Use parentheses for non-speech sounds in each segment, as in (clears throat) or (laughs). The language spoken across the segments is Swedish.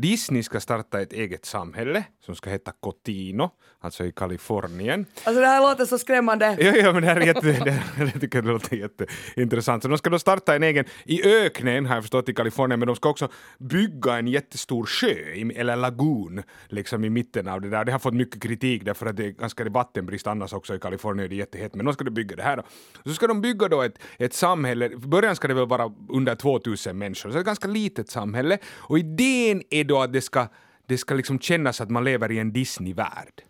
Disney ska starta ett eget samhälle som ska heta Cotino, alltså i Kalifornien. Alltså det här låter så skrämmande. (laughs) Ja, ja men det här är jätte, det, här, jag tycker det låter jätteintressant. Så de ska då starta en egen, i öknen har jag förstått i Kalifornien, men de ska också bygga en jättestor sjö, eller lagun, liksom i mitten av det där. Det har fått mycket kritik därför att det är ganska vattenbrist annars också i Kalifornien, det är jättehett, men de ska då bygga det här då. Så ska de bygga då ett, ett samhälle, i början ska det väl vara under 2000 människor, så det är ett ganska litet samhälle. Och idén är då att det ska, det ska liksom kännas att man lever i en Disney-värld.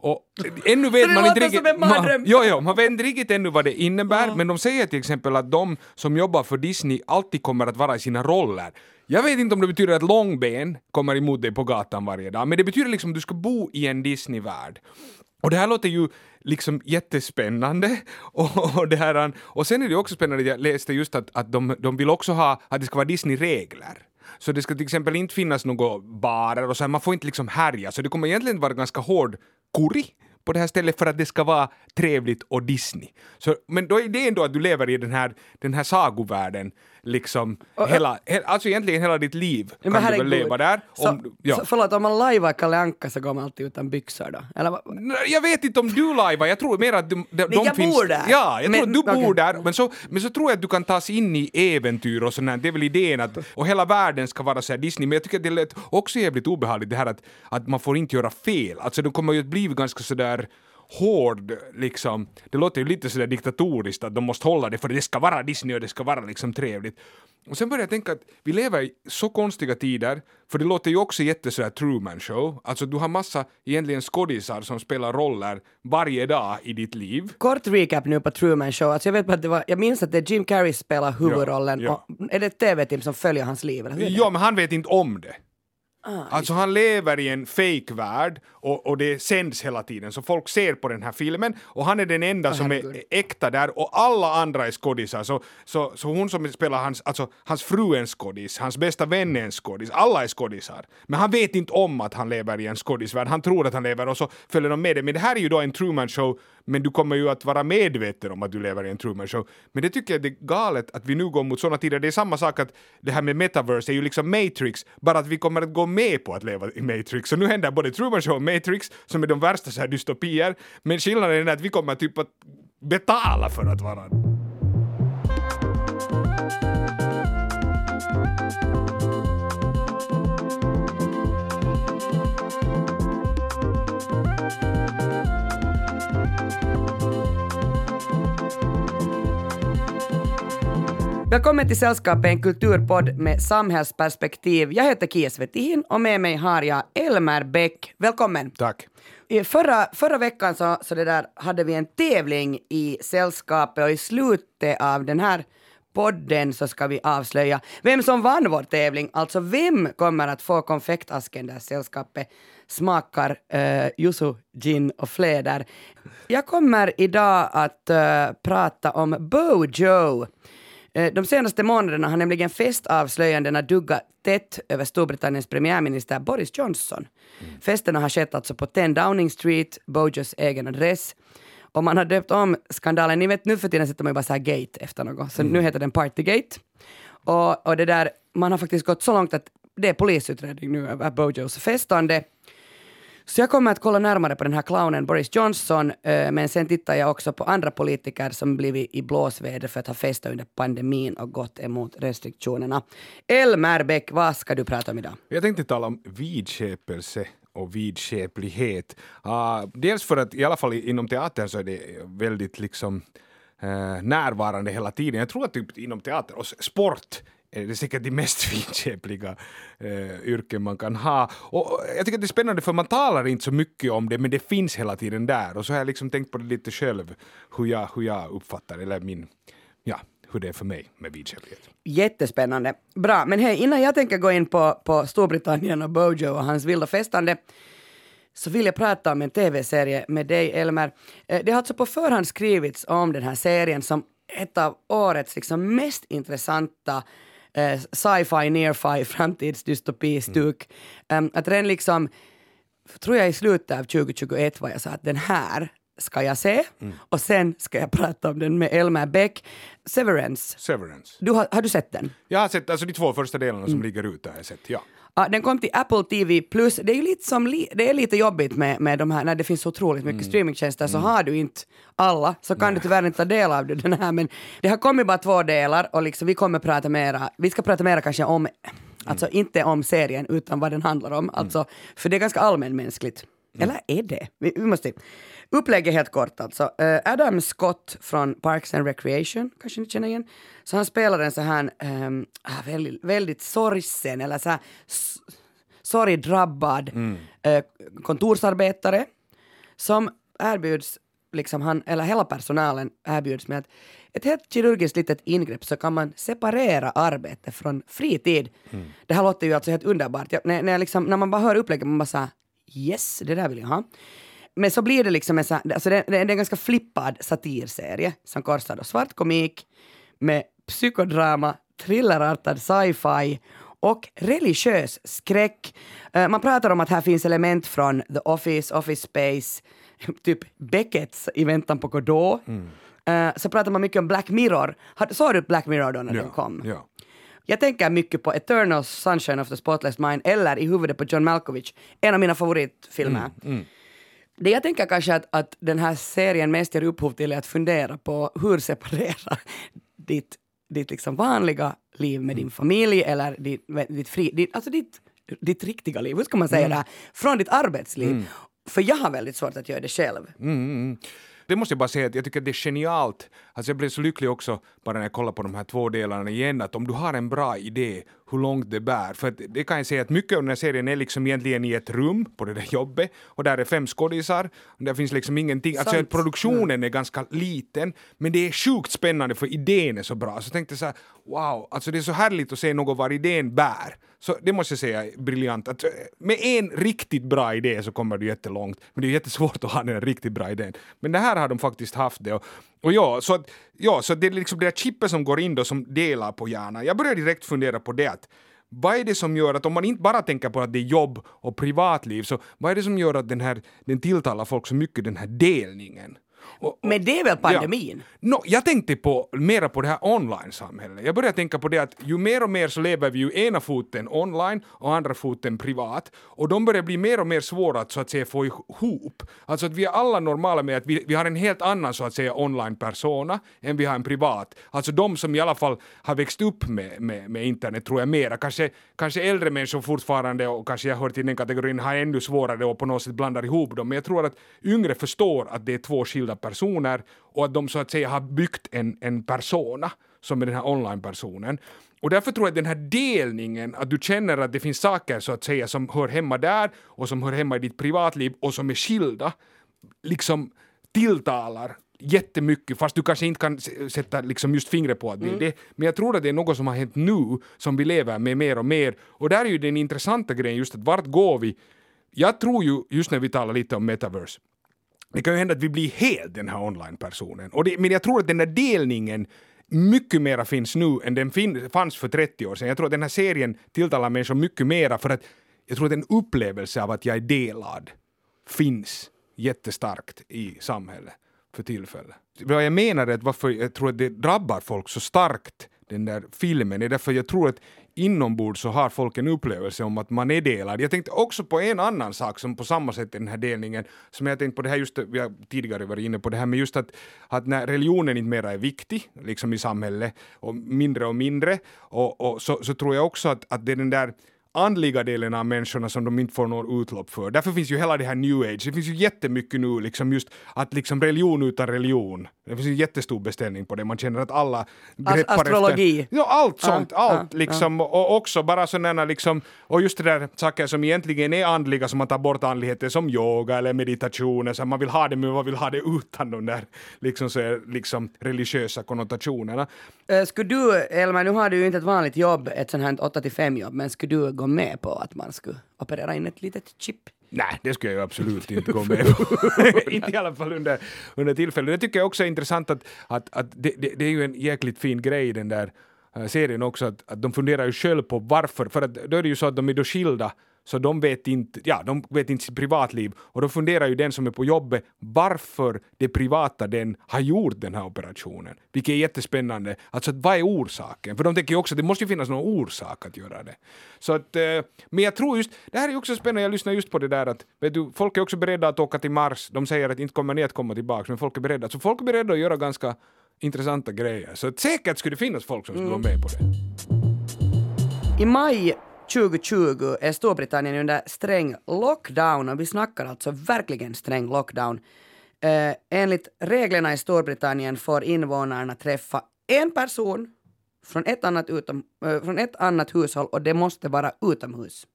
Och ännu vet (laughs) man inte en man, jo, jo, man vet inte riktigt ännu vad det innebär, men de säger till exempel att de som jobbar för Disney alltid kommer att vara i sina roller. Jag vet inte om det betyder att långben kommer emot dig på gatan varje dag, men det betyder liksom att du ska bo i en Disney-värld. Och det här låter ju liksom jättespännande. (laughs) Och, och, det här, och sen är det också spännande, jag läste just att, att de, de vill också ha att det ska vara Disney-regler. Så det ska till exempel inte finnas några barer och så här, man får inte liksom härja, så det kommer egentligen vara ganska hård kuri på det här stället för att det ska vara trevligt och Disney. Så, men då är det ändå att du lever i den här, den här sagovärlden, liksom hela, he, alltså egentligen hela ditt liv kan du väl leva där. Så, Om, ja. så, förlåt, om man lajvar Kalle Anka så går man alltid utan byxor då? Eller Jag vet inte om du lajvar, jag tror mer att de, de, de jag finns... bor där. Ja, jag Men- tror att du bor okej. där, men så, men så tror jag att du kan tas in i äventyr och sånt. Det är väl idén att, och hela världen ska vara så här Disney, men jag tycker att det lät också jävligt obehagligt det här att, att man får inte göra fel. Alltså de kommer ju att bli ganska sådär hård, liksom. Det låter ju lite sådär diktatoriskt att de måste hålla det för det ska vara Disney och det ska vara liksom trevligt. Och sen började jag tänka att vi lever i så konstiga tider, för det låter ju också jätte sådär Truman show. Alltså du har massa egentligen skådisar som spelar roller varje dag i ditt liv. Kort recap nu på Truman Show. Alltså jag, vet att det var, jag minns att det är Jim Carrey spelar huvudrollen. Ja, Och är det ett tv-team som följer hans liv? Eller hur? Ja, men han vet inte om det. Ah, Alltså han lever i en fake-värld och, och det sänds hela tiden så folk ser på den här filmen och han är den enda som är äkta där och alla andra är skådisar. Så, så, så hon som spelar hans, alltså hans fru är en skådis, hans bästa vän är en skådis, alla är skådisar. Men han vet inte om att han lever i en skådisvärld, han tror att han lever och så följer de med det. Men det här är ju då en Truman show men du kommer ju att vara medveten om att du lever i en Truman show. Men det tycker jag det är galet att vi nu går mot sådana tider. Det är samma sak att det här med metaverse är ju liksom Matrix, bara att vi kommer att gå med på att leva i Matrix. Så nu händer både Truman show och Matrix, som är de värsta så här dystopier, men skillnaden är att vi kommer typ att betala för att vara Välkommen till Sällskapet, en kulturpodd med samhällsperspektiv. Jag heter Kia Svetin och med mig har jag Elmer Bäck. Välkommen! Tack. I förra, förra veckan så, så det där hade vi en tävling i Sällskapet och i slutet av den här podden så ska vi avslöja vem som vann vår tävling. Alltså vem kommer att få konfektasken där Sällskapet smakar uh, yuzu, gin och fläder. Jag kommer idag att eh, prata om Bojo. Eh, De senaste månaderna har nämligen festavslöjandena duggat tätt över Storbritanniens premiärminister Boris Johnson. Festerna har skett alltså på 10 Downing Street, Bojos egen adress. Och man har döpt om skandalen, ni vet nu för tiden sätter man ju bara så här gate efter något, så nu heter den Partygate. Och, och det där, man har faktiskt gått så långt att det är polisutredning nu över Bojos festande. Så jag kommer att kolla närmare på den här clownen Boris Johnson, eh, men sen tittar jag också på andra politiker som blivit i blåsväder för att ha festat under pandemin och gått emot restriktionerna. Elmer Bäck, vad ska du prata om idag? Jag tänkte tala om vidskepelse och vidskeplighet. Uh, dels för att i alla fall inom teatern så är det väldigt liksom eh, närvarande hela tiden. Jag tror att typ inom teater och sport Eh, det är säkert de mest (laughs) vidskepliga eh, yrken man kan ha. Och jag tycker att det är spännande för man talar inte så mycket om det men det finns hela tiden där och så har jag liksom tänkt på det lite själv hur jag, hur jag uppfattar eller min, ja, hur det är för mig med vidskeplighet. Jättespännande. Bra, men hej, innan jag tänker gå in på, på Storbritannien och Bojo och hans vilda festande så vill jag prata om en tv-serie med dig, Elmer. Eh, det har alltså på förhand skrivits om den här serien som ett av årets liksom mest intressanta eh, sci-fi, near-fi, (laughs) framtidsdystopi-stuk. Um, att den liksom, tror jag i slutet av 2021 var jag sa att den här ska jag se och sen ska jag (laughs) prata om den med Elmer Bäck. Severance. Severance. Du har, har du sett den? Jag har sett alltså de två första delarna som ligger ute har jag sett, ja. Ja, den kom till Apple TV+. Plus. Det är ju lite, som, det är lite jobbigt med, med de här, när det finns så otroligt mycket streamingtjänster så har du inte alla, så kan du tyvärr inte ta del av den här. Men det har kommit bara två delar och liksom, vi kommer prata mera, vi ska prata mera kanske om, alltså inte om serien utan vad den handlar om. Alltså, för det är ganska allmänmänskligt. Eller är det? Vi, vi måste... Upplägget helt kort alltså. Eh, Adam Scott från Parks and Recreation, kanske ni känner igen. Så han spelar en så här ah, väldigt, väldigt sorgsen eller så här sorgdrabbad eh, kontorsarbetare som erbjuds, liksom han, eller hela personalen erbjuds med att ett helt kirurgiskt litet ingrepp så kan man separera arbete från fritid. Det här låter ju alltså helt underbart. Jag, när, när, liksom, när man bara hör upplägget man bara såhär yes, det där vill jag ha. Men så blir det liksom en, alltså det, det är en ganska flippad satirserie som korsar då svart komik med psykodrama, thrillerartad sci-fi och religiös skräck. Eh, man pratar om att här finns element från The Office, Office Space, (laughs) typ Becketts I väntan på Godot. Eh, så pratar man mycket om Black Mirror. Såg du Black Mirror då när den kom? Ja. Jag tänker mycket på Eternal Sunshine of the Spotless Mind eller i huvudet på John Malkovich, en av mina favoritfilmer. Det jag tänker kanske att, att den här serien mest ger upphov till är att fundera på hur separera (laughs) ditt, ditt liksom vanliga liv med din familj eller ditt, ditt, fri, ditt, alltså ditt, ditt riktiga liv, hur ska man säga det, här, från ditt arbetsliv. För jag har väldigt svårt att göra det själv. Det måste jag bara säga att jag tycker att det är genialt. Alltså jag blev så lycklig också bara när jag kollade på de här två delarna igen att om du har en bra idé hur långt det bär. För det kan jag säga att mycket av den här serien är liksom egentligen i ett rum på det där jobbet och där är fem skådisar. Där finns liksom ingenting. Alltså Sant. produktionen är ganska liten men det är sjukt spännande för idén är så bra. Så jag tänkte så här, wow, alltså det är så härligt att se något var idén bär. Så det måste jag säga är briljant. Att eh, med en riktigt bra idé så kommer du jättelångt. Men det är jättesvårt att ha den riktigt bra idén. Men det här har de faktiskt haft det. Och, och ja, så, att, ja, så det är liksom det där chippet som går in då som delar på hjärnan. Jag börjar direkt fundera på det att vad är det som gör att om man inte bara tänker på att det är jobb och privatliv, så vad är det som gör att den här, den tilltalar folk så mycket, den här delningen? Och, och, Men det är väl pandemin? No, jag tänkte på, mera på det här online-samhället. Jag började tänka på det att ju mer och mer så lever vi ju ena foten online och andra foten privat. Och de börjar bli mer och mer svåra att så att säga få ihop. Alltså att vi är alla normala med att vi, vi har en helt annan så att säga online-persona än vi har en privat. Alltså de som i alla fall har växt upp med, med, med internet tror jag mera. Kanske, kanske äldre människor fortfarande och kanske jag hör till den kategorin har ännu svårare och på något sätt blandar ihop dem. Men jag tror att yngre förstår att det är två skilda personer och att de så att säga har byggt en, en persona som är den här online-personen. Och därför tror jag att den här delningen, att du känner att det finns saker så att säga som hör hemma där och som hör hemma i ditt privatliv och som är skilda, liksom tilltalar jättemycket, fast du kanske inte kan sätta liksom just fingret på att det är det. Men jag tror att det är något som har hänt nu, som vi lever med mer och mer. Och där är ju den intressanta grejen just att vart går vi? Jag tror ju, just när vi talar lite om metaverse, det kan ju hända att vi blir helt den här online-personen. Och det, men jag tror att den där delningen mycket mera finns nu än den fin, fanns för 30 år sedan. Jag tror att den här serien tilltalar människor mycket mera för att jag tror att en upplevelse av att jag är delad finns jättestarkt i samhället för tillfället. Vad jag menar är att varför jag tror att det drabbar folk så starkt, den där filmen, är därför jag tror att inombords så har folk en upplevelse om att man är delad. Jag tänkte också på en annan sak som på samma sätt är den här delningen, som jag tänkt på det här just, vi har tidigare varit inne på det här med just att, att när religionen inte mera är viktig, liksom i samhället, och mindre och mindre, och, och så, så tror jag också att, att det är den där andliga delen av människorna som de inte får någon utlopp för. Därför finns ju hela det här new age. Det finns ju jättemycket nu liksom just att liksom religion utan religion. Det finns ju jättestor beställning på det. Man känner att alla greppar astrologi. Efter, ja, allt sånt. Ja, allt ja, liksom. Och också bara sådana liksom, och just det där saker som egentligen är andliga som man tar bort andligheten som yoga eller meditation. Så man vill ha det men man vill ha det utan de där liksom, så liksom religiösa konnotationerna. Eh, skulle du, Elmer, nu har du ju inte ett vanligt jobb, ett sånt här 8-5 jobb, men skulle du gå med på att man skulle operera in ett litet chip? Nej, det skulle jag ju absolut (laughs) inte gå med på. inte i alla fall under, under tillfället. Det tycker jag också är intressant att, att, att det, det, det är ju en jäkligt fin grej i den där eh, serien också, att, att de funderar ju själv på varför, för att då är det ju så att de är då skilda så de vet inte, ja, de vet inte sitt privatliv. Och då funderar ju den som är på jobbet varför det privata den har gjort den här operationen. Vilket är jättespännande. Alltså vad är orsaken? För de tänker ju också att det måste ju finnas någon orsak att göra det. Så att, eh, men jag tror just, det här är också spännande, jag lyssnar just på det där att vet du, folk är också beredda att åka till Mars. De säger att inte kommer ni att komma tillbaka, men folk är beredda. Så folk är beredda att göra ganska intressanta grejer. Så att säkert skulle det finnas folk som skulle vara med på det. I maj 2020 är Storbritannien under sträng lockdown och vi snackar alltså verkligen sträng lockdown. Eh, enligt reglerna i Storbritannien får invånarna träffa en person från ett, annat utom, eh, från ett annat hushåll och det måste vara utomhus.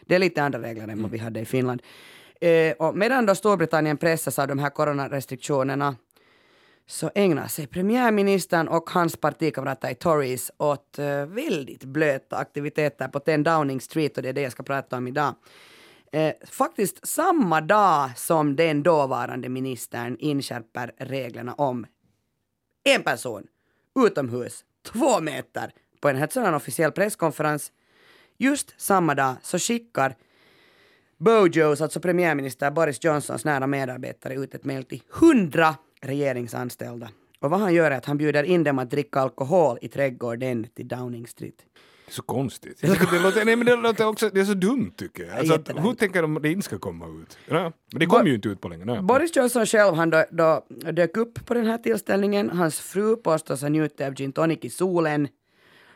Det är lite andra regler än vad vi hade i Finland. Eh, och medan då Storbritannien pressas av de här coronarestriktionerna så ägnar sig premiärministern och hans partikamrater i Tories åt uh, väldigt blöta aktiviteter på 10 Downing Street och det är det jag ska prata om idag. Eh, faktiskt samma dag som den dåvarande ministern inskärper reglerna om en person utomhus, två meter, på en sådan officiell presskonferens. Just samma dag så skickar Bojos, alltså premiärminister Boris Johnsons nära medarbetare, ut ett mejl till hundra regeringsanställda. Och vad han gör är att han bjuder in dem att dricka alkohol i trädgården till Downing Street. Det är så konstigt. Det, låter, nej, men det, låter också, det är så dumt tycker jag. Alltså, att, hur tänker de att det inte ska komma ut? Ja, men det kommer ju inte ut på länge. Nej. Boris Johnson själv han då, då dök upp på den här tillställningen. Hans fru påstås ha njutit av gin tonic i solen.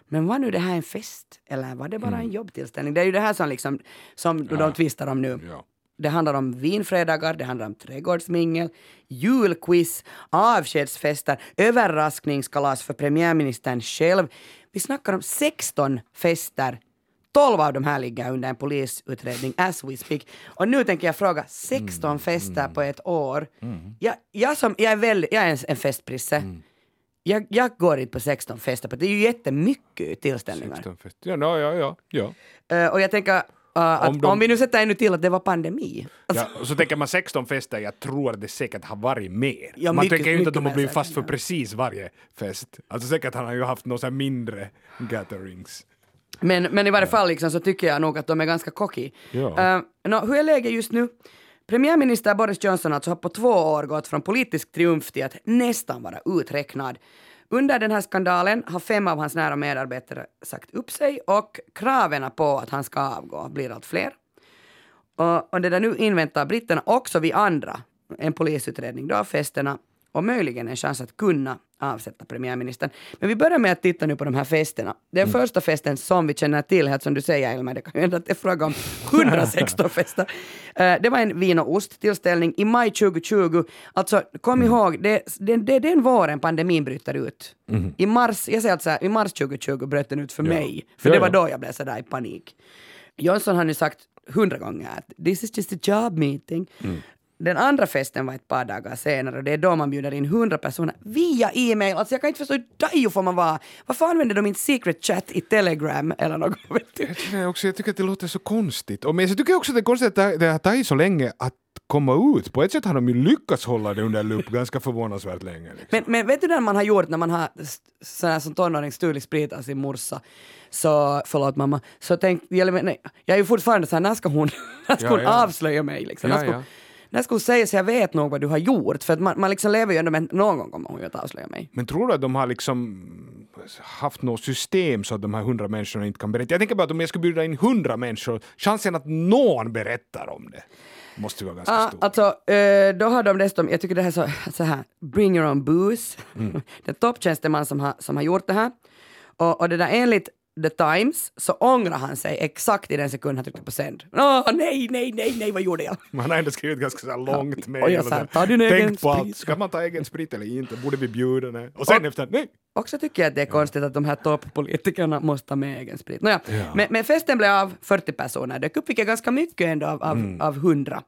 Men var nu det här en fest eller var det bara en jobbtillställning? Det är ju det här som, liksom, som de tvistar om nu. Ja. Det handlar om vinfredagar, det handlar om trädgårdsmingel, julquiz, avskedsfester, överraskningskalas för premiärministern själv. Vi snackar om 16 fester. 12 av de här ligger under en polisutredning as we speak. Och nu tänker jag fråga, 16 fester på ett år. Jag, jag, som, jag är, väldigt, jag är en, festprisse. Jag, jag går inte på 16 fester, det är ju jättemycket tillställningar. 16 fest. Ja, ja, ja, ja. Eh, och jag tänker uh, Om om, de- vi nu sätter ännu till att det var pandemi. Alltså, ja. Så tänker man 16 fester, jag tror att det säkert har varit mer. Ja, man mycket- tänker ju inte att de har blivit fast för ja. precis varje fest. Alltså säkert har han ju haft några mindre gatherings. Men, men i varje fall liksom, så tycker jag nog att de är ganska cocky. Ja. Uh, nå, hur är läget just nu? Premiärminister Boris Johnson alltså har på två år gått från politisk triumf till att nästan vara uträknad. Under den här skandalen har fem av hans nära medarbetare sagt upp sig och kraven på att han ska avgå blir allt fler. Och, och det där nu inväntar britterna också vi andra en polisutredning då av festerna och möjligen en chans att kunna avsätta premiärministern. Men vi börjar med att titta nu på de här festerna. Den första festen som vi känner till, helt som du säger Elmer, det kan ju hända att det är fråga om 116 fester. (laughs) Eh, det var en vin och osttillställning i maj 2020. Alltså kom ihåg, det, det, det är den våren pandemin bryter ut. I mars, jag säger alltså här, i mars 2020 bröt den ut för Ja. mig. För Ja, det var ja. då jag blev sådär i panik. Johnson har nu sagt hundra gånger att this is just a job meeting. Den andra festen var ett par dagar senare och det är då man bjuder in hundra personer via e-mail. Alltså jag kan inte förstå hur dajo får man vara. Varför använder de inte secret chat i telegram eller något? (laughs) Vet du? Jag tycker, också, jag tycker att det låter så konstigt. Och men jag tycker också att det är konstigt att det- har tagit så länge att komma ut. På ett sätt har de ju lyckats hålla det under lupp ganska förvånansvärt länge. Liksom. Men, men vet du när man har gjort när man har s- sån här som tonåring stulit sprit av sin morsa? Så, förlåt mamma, så tänk, men nej, jag är ju fortfarande såhär, när ska hon, (laughs) när ska Ja, hon ja. avslöja mig liksom? Ja, när, ska, hon- säga så jag vet nog vad du har gjort? För att man, man liksom lever ju ändå med någon gång kommer hon ju att avslöja mig. Men tror du att de har liksom haft något system så att de här hundra människorna inte kan berätta? Jag tänker bara att om jag skulle bjuda in hundra människor, chansen att någon berättar om det måste ju vara ganska Ah, stor. alltså, eh, då har de dessutom, jag tycker det här är så, så här, bring your own booze. Mm. (laughs) det är topptjänsteman som har, som har gjort det här. Och, och det där enligt The Times så ångrar han sig exakt i den sekund han tryckte på sänd. Åh nej, nej, nej, nej, vad gjorde jag? (laughs) Man har ändå skrivit ganska så långt och sa, ta din egen Tänk på allt, ska man ta egen sprit eller inte? Borde vi bjuda det? Och sen efter, nej! Också tycker jag att det är konstigt att de här toppolitikerna måste ta med egen sprit. Nåja, Ja. men, men festen blev av, 40 personer dök upp, vilket är ganska mycket ändå av, av, Mm. av 100.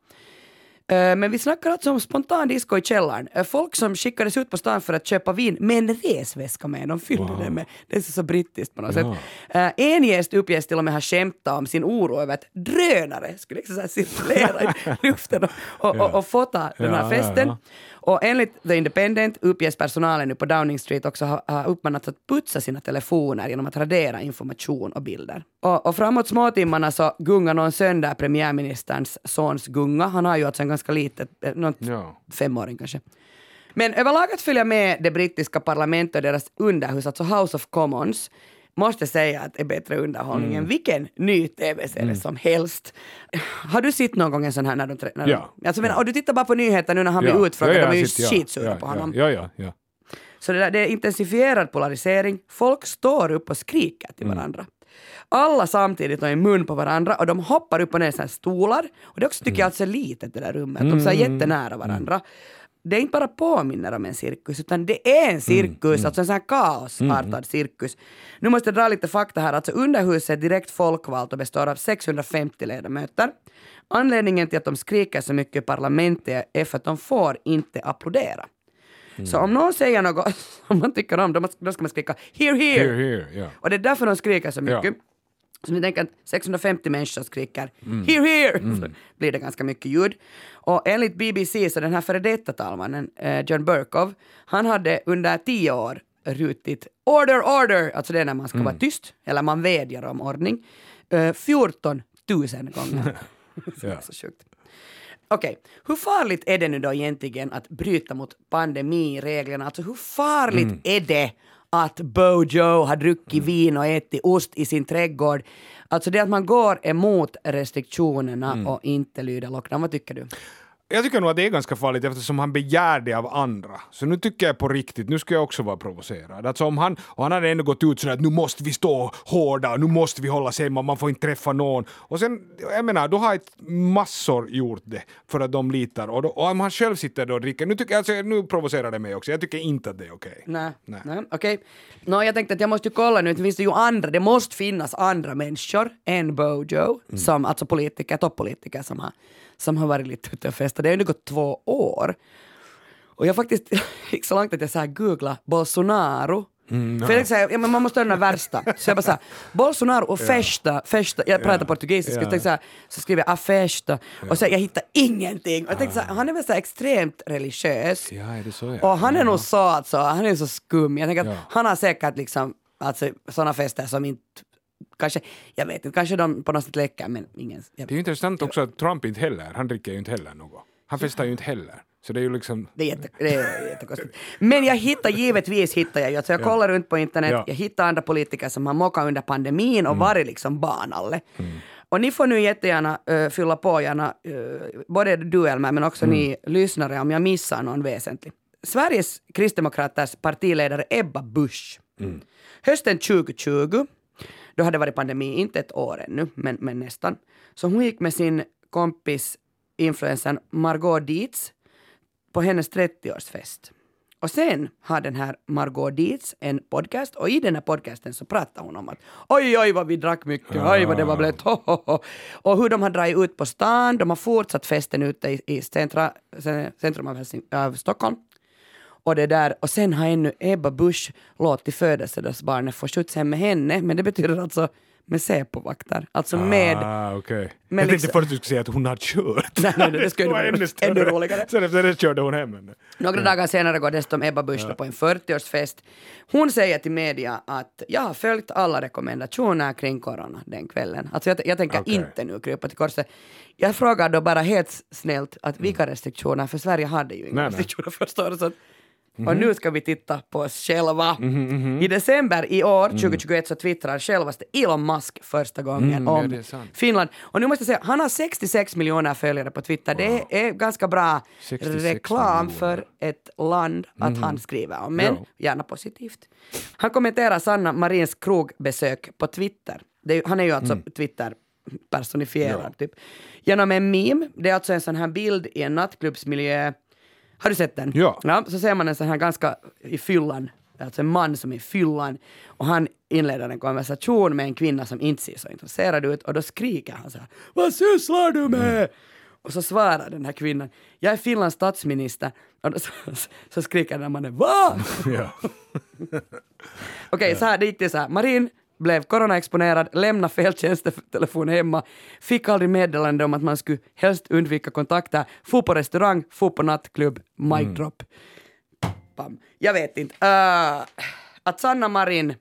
Eh, Men vi snackar alltså om spontan disco i källaren. Eh, Folk som skickades ut på stan för att köpa vin med en resväska med. De fyllde den med. Det är så brittiskt på något sätt. Eh, En gäst uppges till och med ha skämtat om sin oro över att drönare skulle liksom cirkulera i (laughs) luften och, och, och, och fota den här Ja, ja, festen. ja. Och enligt The Independent uppges personalen nu på Downing Street också ha, ha uppmanats att putsa sina telefoner genom att radera information och bilder. Och, och framåt småtimmarna så gungar någon söndag premiärministerns sons gunga. Han har ju alltså en ganska litet, eh, någon Ja. femåring kanske. Men överlag att följa med det brittiska parlamentet och deras underhus, alltså House of Commons, måste säga att det är bättre underhållning Mm. än vilken ny tv-serie som helst. Har du sett någon gång en sån här när de... trä- När Ja. alltså, men, och du tittar bara på nyheter nu när han Ja. blir utfrågad, Ja, ja, de är ju jag skitsura ja, på honom. Ja, ja, ja. Så det, där, det är intensifierad polarisering. Folk står upp och skriker till Mm. varandra. Alla samtidigt och i mun på varandra och de hoppar upp och ner i stolar. Och det också tycker jag alltså är litet det där rummet. De är Mm. jättenära varandra. Det är inte bara påminner om en cirkus, utan det är en cirkus, alltså en sån här kaosartad cirkus. Nu måste jag dra lite fakta här. Alltså underhuset är direkt folkvalt och består av 650 ledamöter. Anledningen till att de skriker så mycket i parlamentet är för att de får inte applådera. Så om någon säger något (laughs) som man tycker om, då, ska man skrika “Here, here!” Here, here, ja. Och det är därför de skriker så mycket. Ja. Så ni tänker att 650 människor skriker “Here, here!” (laughs) så blir det ganska mycket ljud. Och enligt BBC så den här före detta talmannen, eh, John Burkov, han hade under tio år rutit “Order, order!” Alltså det är när man ska vara tyst, eller man vädjar om ordning, eh, 14 000 gånger. (laughs) Ja. så sjukt. Okej, hur farligt är det nu då egentligen att bryta mot pandemireglerna? Alltså hur farligt Mm. är det att Bojo har druckit vin och ätit ost i sin trädgård? Alltså det att man går emot restriktionerna Mm. och inte lyder lockdown. Vad tycker du? Jag tycker nog att det är ganska farligt eftersom han begär det av andra. Så nu tycker jag på riktigt, nu ska jag också vara provocerad. Alltså om han, och han hade ändå gått ut sådär att nu måste vi stå hårda, nu måste vi hålla sig hemma, man får inte träffa någon. Och sen, jag menar, då har ett massor gjort det för att de litar. Och, då, och om han själv sitter då och dricker, nu, tycker, jag- alltså, nu provocerar det mig också, jag tycker inte att det är okej. Nej. Nej. Nej. Okej. Nå, jag tänkte att jag måste ju kolla nu, det finns det ju andra, det måste finnas andra människor än Bojo, Mm. som, alltså politiker, toppolitiker som har, som har varit lite ute och festat. Det har ju nu gått två år. Och jag faktiskt (laughs) gick så långt att jag så här googlade Bolsonaro. För jag säger, ja, men man måste ha den värsta. Så jag bara såhär, (laughs) Bolsonaro och festa, festa, jag pratar portugisiska, Ja. så, tänkte så, här, så skriver jag a festa och så jag hittar ingenting. Och jag tänkte så här, han är väl så extremt religiös. Ja, är det så? Och han är nog så alltså, han är så skum. Jag tänker att Ja. han har säkert liksom, alltså sådana fester som inte, kanske, jag vet inte, kanske de på något sätt läcker men ingen, jag, Det är ju intressant också att Trump inte heller, han dricker ju inte heller något. Han festar ju inte heller. Så det är ju liksom... det är, jätte, det är jättekonstigt. Men jag hittar givetvis, hittar jag ju, alltså jag kollar runt på internet, Ja. Mm. jag hittar andra politiker som har mockat under pandemin och varit liksom barnalle. Och ni får nu jättegärna uh, fylla på, gärna, uh, både du Elmer men också Mm. ni lyssnare om jag missar någon väsentlig. Sveriges kristdemokraters partiledare Ebba Busch. Mm. Hösten 2020, då hade det varit pandemi, inte ett år ännu, men, men nästan. Så hon gick med sin kompis influensen Margot Dietz på hennes 30-årsfest. Och sen har den här Margot Dietz en podcast och i den här podcasten så pratar hon om att oj, oj vad vi drack mycket, oj vad det var blött, ho, ho, ho. Och hur de har dragit ut på stan, de har fortsatt festen ute i, i centra, centrum av, Helsing, av Stockholm. Och det där, och sen har ännu Ebba Busch låtit födelsedagsbarnet få skjuts hem med henne, men det betyder alltså med Säpovakter, alltså med Ah, okej. men Jag tänkte liksom- först att du skulle säga att hon hade kört. Nej, nej, det skulle (laughs) var vara ännu, ännu roligare. Sen efter det körde hon hem henne. Några dagar senare går dessutom Ebba Busch då på en 40-årsfest. Hon säger till media att jag har följt alla rekommendationer kring corona den kvällen. Alltså jag, jag tänker Okej. inte nu krypa till korset. Jag frågar då bara helt snällt att vilka restriktioner, för Sverige hade ju inga nej. restriktioner första året. Så att, Och nu ska vi titta på oss själva. I december i år, 2021, så twittrar självaste Elon Musk första gången Mm, ja, om sant. Finland. Och nu måste jag säga, han har 66 miljoner följare på Twitter. Det är ganska bra 66 reklam miljoner. för ett land att han skriver om, men Ja. gärna positivt. Han kommenterar Sanna Marins krogbesök på Twitter. Är, han är ju alltså Twitter personifierad typ. Genom en meme, det är alltså en sån här bild i en nattklubbsmiljö. Har du sett den? Ja. ja. Så ser man en sån här ganska i fyllan, alltså en man som är i fyllan och han inleder en konversation med en kvinna som inte ser så intresserad ut och då skriker han så här Vad sysslar du med? Och så svarar den här kvinnan, jag är Finlands statsminister. Och då, så, så skriker den här mannen, va? (laughs) (laughs) Okej, så här, det gick det så här. Marin blev coronaexponerad, lämnade fel tjänstetelefon hemma, fick aldrig meddelande om att man skulle helst undvika kontakter, få på restaurang, få på nattklubb, mic drop. Pam. Jag vet inte. Uh, att Sanna Marin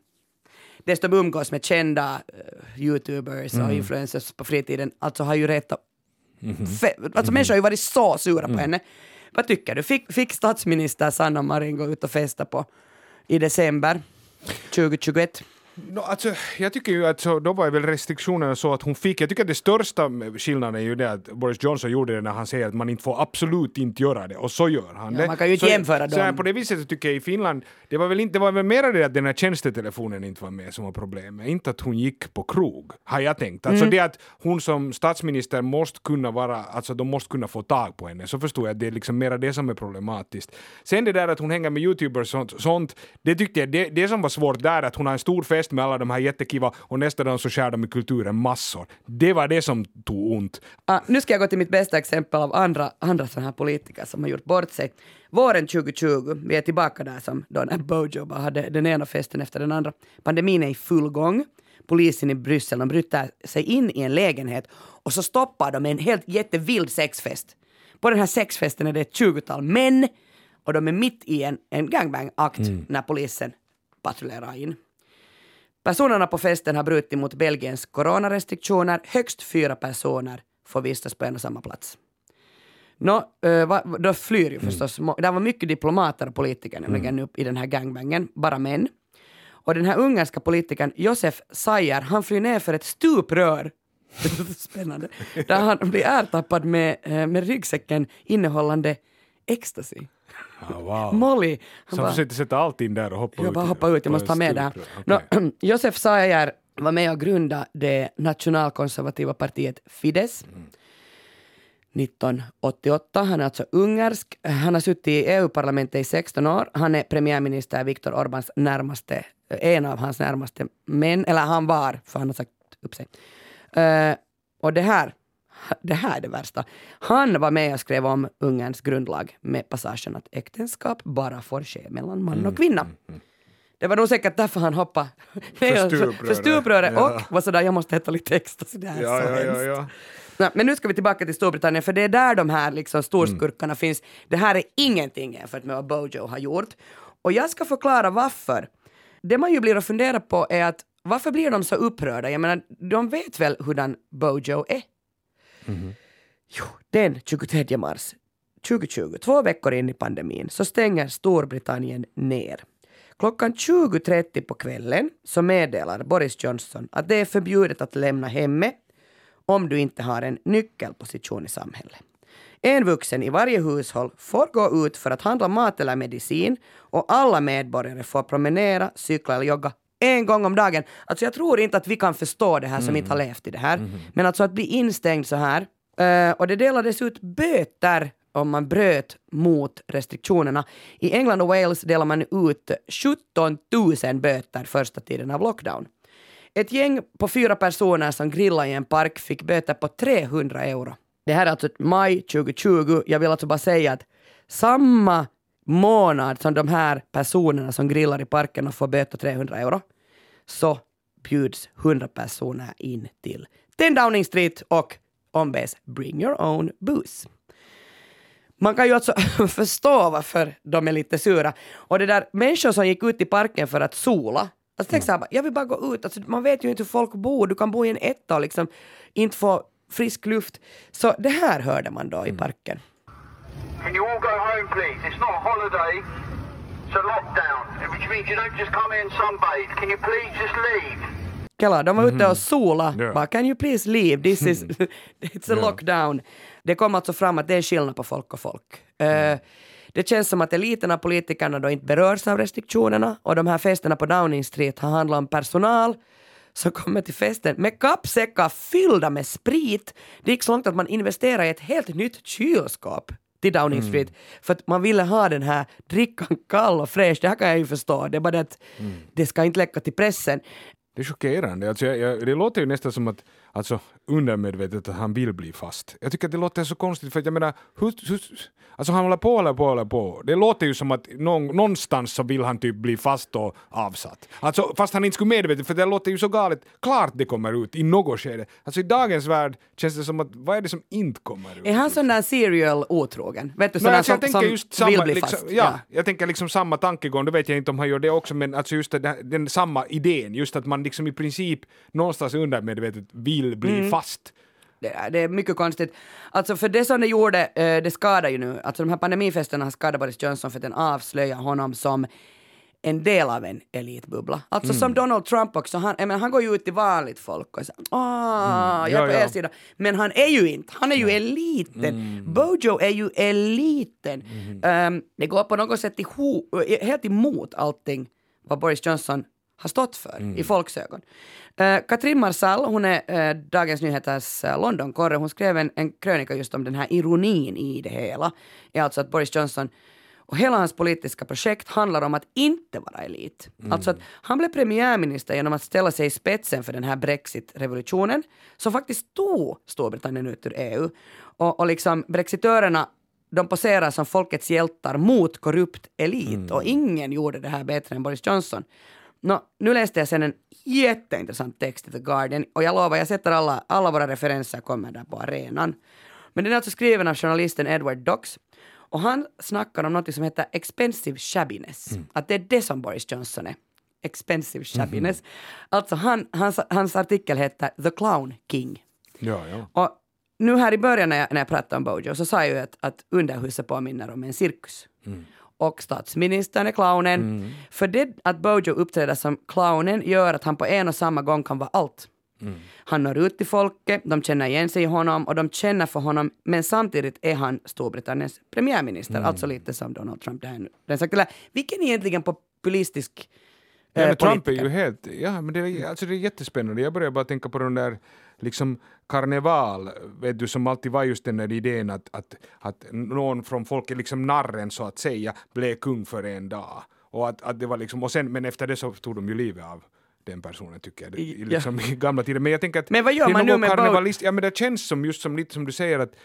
dessutom umgås med kända uh, youtubers och influencers på fritiden, alltså har ju retat Fe- alltså människor har ju varit så sura på henne. Vad tycker du? Fick, fick statsminister Sanna Marin gå ut och festa på i december 2021? No, alltså, jag tycker ju att så, då var väl restriktionerna så att hon fick, jag tycker att det största skillnaden är ju det att Boris Johnson gjorde det när han säger att man inte får absolut inte göra det, och så gör han Ja, det. man kan ju inte så, jämföra så här, dem. På det viset så tycker jag i Finland, det var väl, inte, det var väl mer det att den här tjänstetelefonen inte var med som var problemet, inte att hon gick på krog, har jag tänkt. Alltså Mm. det att hon som statsminister måste kunna vara, alltså de måste kunna få tag på henne, så förstår jag att det är liksom mera det som är problematiskt. Sen det där att hon hänger med youtubers och sånt, sånt det tyckte jag, det, det som var svårt där att hon har en stor fest med alla de här jättekiva och nästa dag så skär de i kulturen massor. Det var det som tog ont. Ah, nu ska jag gå till mitt bästa exempel av andra, andra sådana här politiker som har gjort bort sig. Våren 2020, vi är tillbaka där som då när Bojo bara hade den ena festen efter den andra. Pandemin är i full gång. Polisen i Bryssel de bryter sig in i en lägenhet och så stoppar de en helt jättevild sexfest. På den här sexfesten är det ett tjugotal män och de är mitt i en, en gangbang-akt när polisen patrullerar in. Personerna på festen har brutit mot Belgiens coronarestriktioner. Högst fyra personer får vistas på en och samma plats. Nå, eh, då flyr ju förstås, må- det var mycket diplomater och politiker nämligen upp i den här gangbangen, bara män. Och den här ungerska politikern Josef Sayer, han flyr ner för ett stuprör. (laughs) Spännande. Där han blir ertappad med, eh, med ryggsäcken innehållande ecstasy. Ja, wow. Molly. Han Så bara- han försökte sätta allt in där och hoppa jag ut. bara i- hoppa ut, jag måste ta med det här. Nå, Josef Sayer var med och grundade det nationalkonservativa partiet Fidesz. 1988. Han är alltså ungersk. Han har suttit i EU-parlamentet i 16 år. Han är premiärminister Viktor Orbáns närmaste, en av hans närmaste män, eller han var, för han har sagt upp sig. Eh, och det här, det här är det värsta. Han var med och skrev om Ungerns grundlag med passagen att äktenskap bara får ske mellan man och kvinna. Det var nog säkert därför han hoppade för, stupröret. för stupröret Ja. och var sådär, jag måste äta lite extra. Så det här är Ja, så ja, ja, hemskt. ja. Nej, men nu ska vi tillbaka till Storbritannien, för det är där de här liksom storskurkarna finns. Det här är ingenting jämfört med vad Bojo har gjort. Och jag ska förklara varför. Det man ju blir att fundera på är att varför blir de så upprörda? Jag menar, de vet väl hurdan Bojo är? Jo, den 23 mars 2020, två veckor in i pandemin, så stänger Storbritannien ner. Klockan 20.30 på kvällen så meddelar Boris Johnson att det är förbjudet att lämna hemmet om du inte har en nyckelposition i samhället. En vuxen i varje hushåll får gå ut för att handla mat eller medicin och alla medborgare får promenera, cykla eller jogga en gång om dagen. Alltså jag tror inte att vi kan förstå det här som inte har levt i det här. Men alltså att bli instängd så här. eh, och det delades ut böter om man bröt mot restriktionerna. I England och Wales delar man ut 17 000 böter första tiden av lockdown. Ett gäng på fyra personer som grillade i en park fick böter på 300 euro. Det här är alltså maj 2020. Jag vill alltså bara säga att samma månad som de här personerna som grillar i parken och får böter 300 euro så bjuds 100 personer in till 10 Downing Street och ombes bring your own booze. Man kan ju alltså (laughs) förstå varför de är lite sura. Och det där människor som gick ut i parken för att sola, alltså tänk så här, jag vill bara gå ut, alltså, man vet ju inte hur folk bor, du kan bo i en etta och liksom inte få frisk luft. Så det här hörde man då i parken. Can you all go home, please? It's not a holiday. It's a lockdown, which means you don't just come in sunbathe. Can you please just leave? Kela, de var ute och sola. Ja. Bara, can you please leave? This is, (laughs) it's a lockdown. Det kom alltså fram att det är skillnad på folk och folk. Eh, det känns som att eliten av politikerna då inte berörs av restriktionerna och de här festerna på Downing Street har handlat om personal som kommer till festen med kappsäckar fyllda med sprit. Det gick så långt att man investerade i ett helt nytt kylskåp till Downing Street för att man ville ha den här drickan (laughs) kall och fräsch. Det här kan jag ju förstå. Det är bara det att det ska inte läcka till pressen. Det är chockerande. Alltså jag, jag, det låter ju nästan som att, alltså undermedvetet att han vill bli fast. Jag tycker att det låter så konstigt för att jag menar, hur, hur, alltså han håller på, håller på, håller på. Det låter ju som att någon, någonstans så vill han typ bli fast och avsatt. Alltså fast han inte skulle medvetet, för det låter ju så galet. Klart det kommer ut i något skede. Alltså i dagens värld känns det som att, vad är det som inte kommer ut? Är han sån där serial otrogen? Vet du, sån där alltså som, som vill samma, bli liksom, fast? ja, jag tänker liksom samma tankegång, då vet jag inte om han gör det också, men alltså just den, den samma idén, just att man liksom i princip någonstans undermedvetet vill bli Mm. fast. Det är, det är mycket konstigt. Alltså för det som det gjorde, eh, det skadar ju nu. Alltså de här pandemifesterna har skadat Boris Johnson för att den avslöjar honom som en del av en elitbubbla. Alltså Mm. som Donald Trump också, han, menar, han går ju ut till vanligt folk och säger ah, jag är. Ja, på ja. er sida. Men han är ju inte, han är ju eliten. Mm. Bojo är ju eliten. Ehm, det går på något sätt ihop, helt emot allting vad Boris Johnson har stått för Mm. i folks ögon. Uh, Katrin Marsall, hon är eh, Dagens Nyheters uh, Londonkorre, hon skrev en, en krönika just om den här ironin i det hela. Är alltså att Boris Johnson och hela hans politiska projekt handlar om att inte vara elit. Alltså att han blev premiärminister genom att ställa sig i spetsen för den här brexit-revolutionen som faktiskt tog Storbritannien ut ur EU. Och, och liksom brexitörerna de poserar som folkets hjältar mot korrupt elit och ingen gjorde det här bättre än Boris Johnson. Nå, nu läste jag sen en jätteintressant text i The Guardian och jag lovar, jag sätter alla, alla våra referenser kommer där på arenan. Men den är alltså skriven av journalisten Edward Docks och han snackar om något som heter expensive shabbiness. Att det är det som Boris Johnson är. Expensive shabbiness. Alltså han, hans, hans artikel heter The Clown King. Ja, ja. Och nu här i början när jag, när jag pratade om Bojo så sa jag ju att, att underhuset påminner om en cirkus. Och statsministern är clownen. För det att Bojo uppträder som clownen gör att han på en och samma gång kan vara allt. Han når ut till folket, de känner igen sig i honom och de känner för honom men samtidigt är han Storbritanniens premiärminister, alltså lite som Donald Trump. Den, den sagt, eller, vilken egentligen populistisk Ja, eh, men Trump är ju helt, ja men det är, alltså det är jättespännande. Jag börjar bara tänka på den där liksom karneval, vet du, som alltid var just den där idén att, att, att någon från folket, liksom narren så att säga, blev kung för en dag. Och att, att det var liksom, och sen, men efter det så tog de ju livet av den personen tycker jag, i, Ja. liksom, (laughs) i gamla tider. Men jag tänker att Men vad gör man nu med karnevalist, ja men det känns som just som lite som du säger att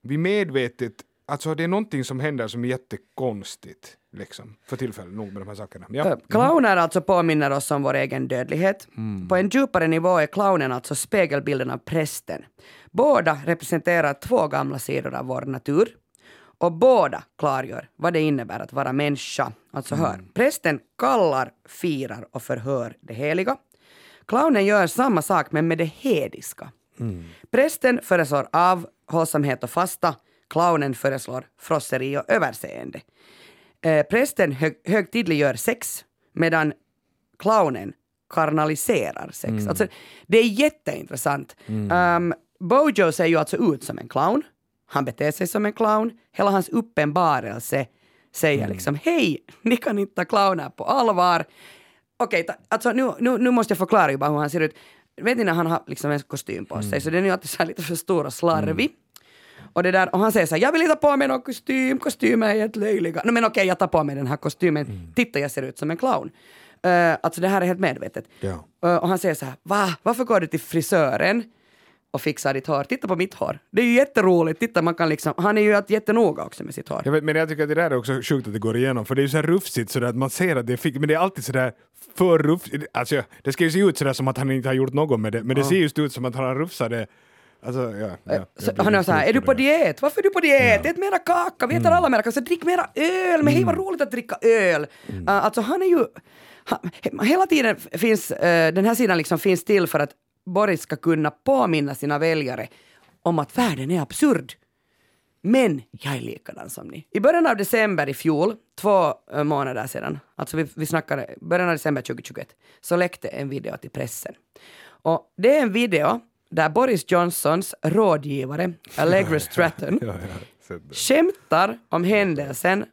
vi medvetet Alltså det är någonting som händer som är jättekonstigt liksom, för tillfället, nog med de här sakerna. Ja. Äh, Clowner alltså påminner oss om vår egen dödlighet. På en djupare nivå är clownen alltså spegelbilden av prästen. Båda representerar två gamla sidor av vår natur. Och båda klargör vad det innebär att vara människa. Alltså hör, prästen kallar, firar och förhör det heliga. Clownen gör samma sak men med det hediska. Prästen föreslår avhållsamhet och fasta. Clownen föreslår frosseri och överseende. Eh, prästen hög, högtidliggör sex medan clownen karnaliserar sex. Alltså, det är jätteintressant. Um, Bojo ser ju alltså ut som en clown. Han beter sig som en clown. Hela hans uppenbarelse säger liksom hej, ni kan inte ta clowner på allvar. Okej, ta- alltså nu, nu, nu måste jag förklara ju bara hur han ser ut. Vet ni när han har liksom en kostym på sig, så den är ju alltid så lite för stor och slarvig. Och, det där, och han säger så här, jag vill inte ta på mig någon kostym, kostymer är helt löjliga. No, men okej, jag tar på mig den här kostymen. Titta, jag ser ut som en clown. Uh, alltså det här är helt medvetet. Ja. Uh, och han säger så här, va, varför går du till frisören och fixar ditt hår? Titta på mitt hår. Det är ju jätteroligt. Titta, man kan liksom, han är ju jättenoga också med sitt hår. Jag vet, men jag tycker att det där är också sjukt att det går igenom, för det är ju så här rufsigt sådär att man ser att det är fick, men det är alltid sådär för rufsigt. Alltså, det ska ju se ut sådär som att han inte har gjort något med det, men det ser just ut som att han har rufsat det. Alltså, ja, ja, Eh, Så, han är lite så här, sjuk är du på diet? Varför är du på diet? Ät mera kaka, vi äter Mm. alla mera kaka. Så drick mera öl, men hej vad roligt att dricka öl. Mm. Uh, alltså han är ju, han, he- hela tiden finns, eh, den här sidan liksom finns till för att Boris ska kunna påminna sina väljare om att världen är absurd. Men jag är likadan som ni. I början av december i fjol, två månader sedan, alltså vi, vi snackar början av december 2021, så läckte en video till pressen. Och det är en video där Boris Johnsons rådgivare, Allegra Stratton, Ja, ja, (laughs) skämtar om händelsen.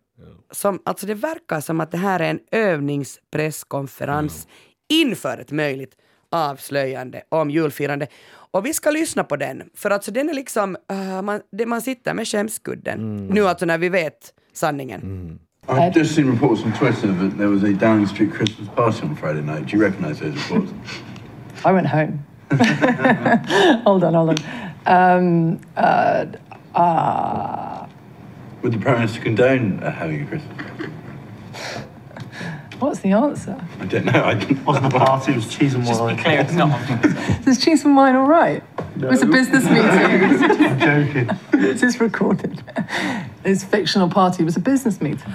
Som, alltså det verkar som att det här är en övningspresskonferens inför ett möjligt avslöjande om julfirande. Och vi ska lyssna på den, för alltså den är liksom, uh, man, det, man sitter med skämskudden. Nu alltså när vi vet sanningen. I've just seen reports on Twitter that there was a Downing Street Christmas party on Friday night. Do you recognise those reports? I went home. (laughs) hold on, hold on. Um, uh, uh, Would the Prime Minister condone uh, having a Christmas? what's the answer? I don't know. I didn't. wasn't a party, it was cheese and wine. Clear, it's not. (laughs) Is cheese and wine all right? It was a business (laughs) meeting. I'm joking. this is recorded. This fictional party it was a business meeting.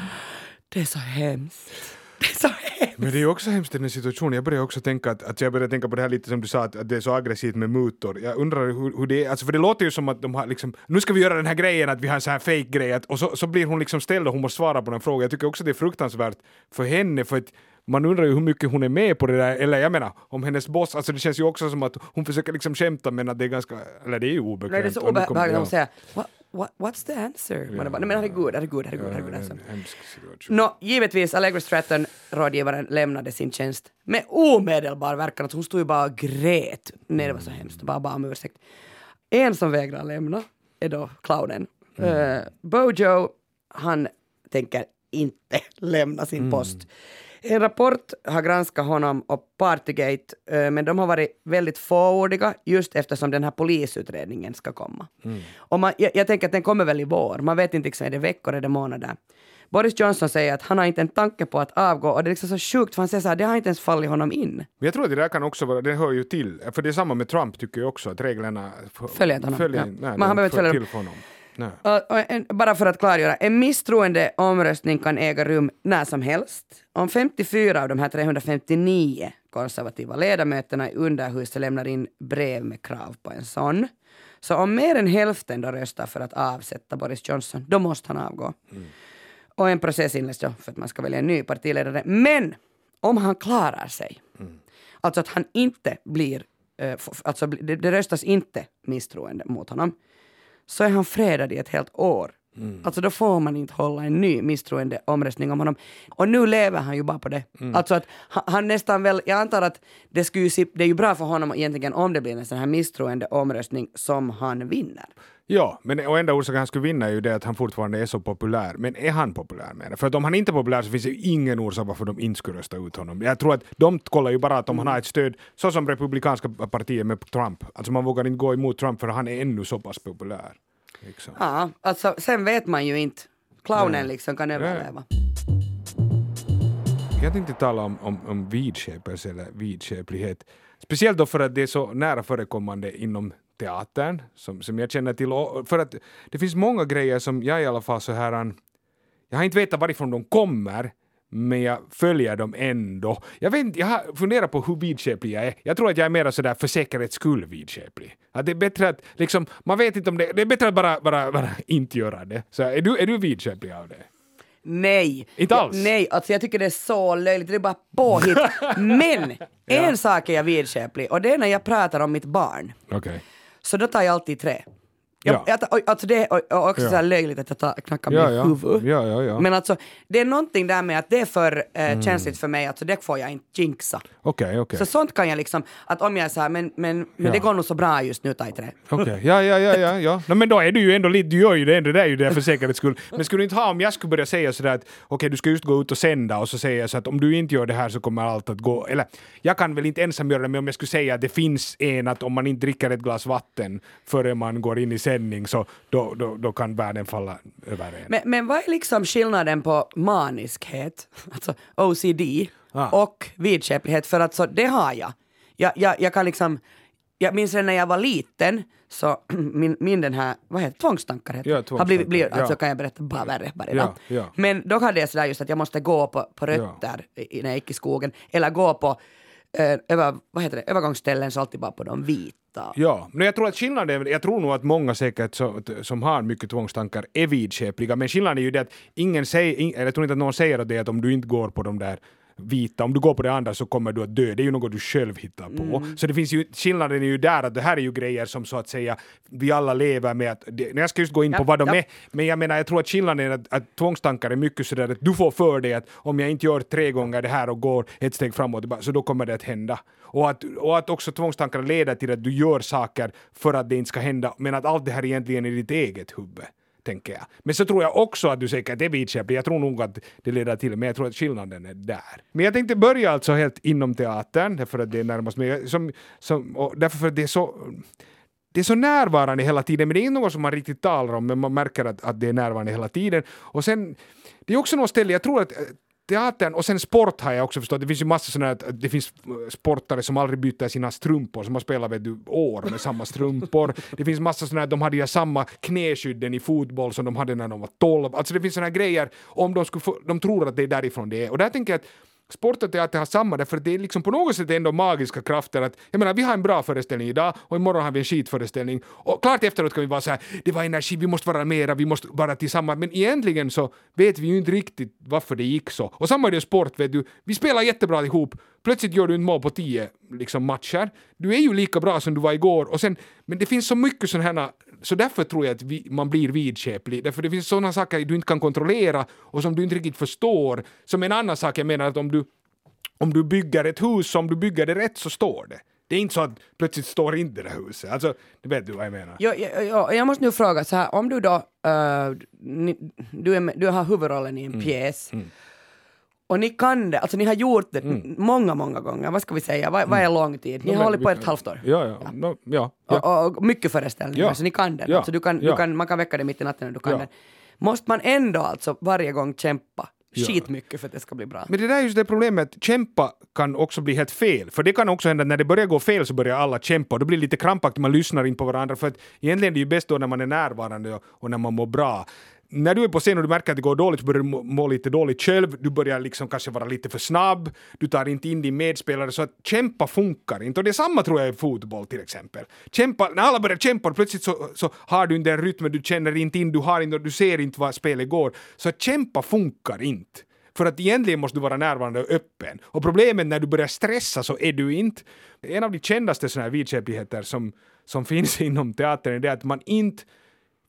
Det är så hemskt. Det är så hemskt. Men det är också hemskt i den här situationen. Jag börjar också tänka att, att jag börjar tänka på det här lite som du sa att, att det är så aggressivt med mutor. Jag undrar hur, hur det är, alltså för det låter ju som att de har liksom, nu ska vi göra den här grejen att vi har en sån här fake grej att, och så, så blir hon liksom ställd och hon måste svara på den frågan. Jag tycker också det är fruktansvärt för henne för att man undrar ju hur mycket hon är med på det där, eller jag menar om hennes boss, alltså det känns ju också som att hon försöker liksom skämta men att det är ganska, eller det är ju obekvämt. Nej, det är så obehagligt ja. hon säger what, what, what's the answer? Man är bara, nej men herregud, herregud, herregud, herregud. Ja, Alltså. en hemsk situation. Nå, givetvis, Allegra Stratton, rådgivaren, lämnade sin tjänst med omedelbar verkan. Alltså hon stod ju bara och grät. Nej, det var så hemskt. Bara bad om ursäkt. En som vägrar lämna är då clownen. Uh, Bojo, han tänker inte (laughs) lämna sin post. En rapport har granskat honom och Partygate, eh, men de har varit väldigt fåordiga just eftersom den här polisutredningen ska komma. Och man, jag, jag tänker att den kommer väl i vår, man vet inte liksom, är det veckor eller månader. Boris Johnson säger att han har inte en tanke på att avgå och det är liksom så sjukt för han säger så här, det har inte ens fallit honom in. Jag tror att det där kan också vara, det hör ju till, för det är samma med Trump tycker jag också, att reglerna Följer honom, följer, ja. nej, Men han behöver följa dem. Och, och en, bara för att klargöra, en misstroende omröstning kan äga rum när som helst. Om 54 av de här 359 konservativa ledamöterna i underhuset lämnar in brev med krav på en sån. Så om mer än hälften då röstar för att avsätta Boris Johnson, då måste han avgå. Och en process inleds då för att man ska välja en ny partiledare. Men om han klarar sig, alltså att han inte blir, eh, alltså det, det röstas inte misstroende mot honom, så är han fredad i ett helt år. Alltså då får man inte hålla en ny misstroende omröstning om honom. Och nu lever han ju bara på det. Alltså att han, nästan väl, jag antar att det, skulle det är ju bra för honom egentligen om det blir en sån här misstroende omröstning som han vinner. Ja, men och enda orsaken han skulle vinna är ju det att han fortfarande är så populär. Men är han populär det? För att om han inte är populär så finns det ju ingen orsak varför de inte skulle rösta ut honom. Jag tror att de kollar ju bara att om han har ett stöd, så som republikanska partiet med Trump. Alltså man vågar inte gå emot Trump för han är ännu så pass populär. Liksom. Ja, alltså sen vet man ju inte. Clownen liksom kan överleva. Jag tänkte tala om, om, om vidskepelse eller vidskeplighet. Speciellt då för att det är så nära förekommande inom teatern som, som jag känner till. Och för att det finns många grejer som jag i alla fall så här... an- Jag har inte vetat varifrån de kommer men jag följer dem ändå. Jag, vet, jag har funderat på hur vidskeplig jag är. Jag tror att jag är mer sådär för säkerhets skull vidskeplig. Att det är bättre att, liksom, man vet inte om det, det är bättre att bara, bara, bara inte göra det. Så är du, är du vidskeplig av det? Nej. Inte Ja, alls? nej, alltså jag tycker det är så löjligt. Det är bara påhitt. (laughs) Men en sak är jag vidskeplig och det är när jag pratar om mitt barn. Okej. Så då tar jag alltid tre. Jag, Ja. jag alltså det är också Ja. så här löjligt att jag tar, knackar Ja, med ja. huvudet. Ja, ja, ja. Men alltså, det är någonting där med att det är för eh, Mm. känsligt för mig, alltså det får jag inte jinxa. Okej, okej. Så sånt kan jag liksom, att om jag är så här, men, men, men det går nog så bra just nu, ta i trä. Okej, ja, ja, ja, ja, ja. (laughs) No, men då är du ju ändå lite, du gör ju det ändå, det är ju det för säkerhets skull. Men skulle du inte ha om jag skulle börja säga sådär att okej, du ska just gå ut och sända och så säger jag så att om du inte gör det här så kommer allt att gå, eller jag kan väl inte ensam göra det, men om jag skulle säga att det finns en att om man inte dricker ett glas vatten före man går in i sändning så då, då, då kan världen falla över en. Men, men vad är liksom skillnaden på maniskhet, alltså OCD, Ah. och vidskeplighet? För att så, det har jag. Jag, jag. jag kan liksom, jag minns när jag var liten, så (clears throat) min, min den här, vad heter tvångstankar heter Ja, har blivit, blivit, tvångstankar, alltså ja. kan jag berätta, bara värre bara Ja, ja. Men då hade jag sådär just att jag måste gå på, på rötter i, när jag gick i skogen, eller gå på Eh, över, vad heter det, övergångsställen så alltid bara på de vita. Ja, men jag tror att skillnaden, jag tror nog att många säkert så, som har mycket tvångstankar är vidskepliga, men skillnaden är ju det att ingen säger, eller jag tror inte att någon säger det att om du inte går på de där vita, om du går på det andra så kommer du att dö. Det är ju något du själv hittar på. Så det finns ju, skillnaden är ju där att det här är ju grejer som så att säga vi alla lever med att, det, jag ska just gå in på Ja, vad de ja. är, men jag menar jag tror att skillnaden är att, att tvångstankar är mycket sådär att du får för dig att om jag inte gör tre gånger det här och går ett steg framåt så då kommer det att hända. Och att, och att också tvångstankar leder till att du gör saker för att det inte ska hända, men att allt det här egentligen är ditt eget huvud tänker jag. Men så tror jag också att du säkert är vidskeplig. Jag tror nog att det leder till, men jag tror att skillnaden är där. Men jag tänkte börja alltså helt inom teatern, därför att det är närmast mig. Som, som, och därför att det är så det är så närvarande hela tiden, men det är inte något som man riktigt talar om, men man märker att, att det är närvarande hela tiden. Och sen, det är också något ställe, jag tror att teatern och sen sport har jag också förstått. Det finns ju massa sådana att det finns eh, sportare som aldrig byter sina strumpor som har spelat vet du, år med samma strumpor. Det finns massa sådana att de hade ju samma knäskydden i fotboll som de hade när de var 12. Alltså det finns sådana grejer om de, skulle få, de tror att det är därifrån det är. Och där tänker jag att Sport och teater har samma därför att det är liksom på något sätt ändå magiska krafter att jag menar vi har en bra föreställning idag och imorgon har vi en skitföreställning. Och klart efteråt kan vi vara så här det var energi, vi måste vara mera, vi måste vara tillsammans. Men egentligen så vet vi ju inte riktigt varför det gick så. Och samma är det i sport vet du, vi spelar jättebra ihop plötsligt gör du en mål på tio liksom, matcher. Du är ju lika bra som du var igår och sen, men det finns så mycket sådana här så därför tror jag att vi, man blir vidskeplig, därför det finns sådana saker du inte kan kontrollera och som du inte riktigt förstår. Som en annan sak, jag menar att om du, om du bygger ett hus, om du bygger det rätt så står det. Det är inte så att plötsligt står inte det huset. Alltså, det vet du vad jag menar. Jo, jo, jag måste nu fråga så här, om du då, eh, ni, du, är du har huvudrollen i en pjäs och ni kan det, alltså ni har gjort det många, många gånger, vad ska vi säga, vad, vad är lång tid? Ni har hållit på ett halvt år. Ja, ja. No, ja, ja. Och, och mycket föreställningar, Ja. så ni kan den. Ja. Alltså du kan, Ja. du kan, man kan väcka det mitt i natten och du kan Ja. den. Måste man ändå alltså varje gång kämpa skitmycket för att det ska bli bra? Men det där är just det problemet, kämpa kan också bli helt fel. För det kan också hända att när det börjar gå fel så börjar alla kämpa och då blir det lite krampaktigt, man lyssnar inte på varandra. För att egentligen är det ju bäst då när man är närvarande och, och när man mår bra. När du är på scen och du märker att det går dåligt så börjar du må, må lite dåligt själv, du börjar liksom kanske vara lite för snabb, du tar inte in din medspelare så att kämpa funkar inte. Och det är samma tror jag i fotboll till exempel. Kämpa, när alla börjar kämpa plötsligt så, så har du inte den rytmen, du känner inte in, du har inte, du ser inte vad spelet går. Så att kämpa funkar inte. För att egentligen måste du vara närvarande och öppen. Och problemet när du börjar stressa så är du inte. En av de kändaste sådana här vidskepligheter som, som (laughs) finns inom teatern är det att man inte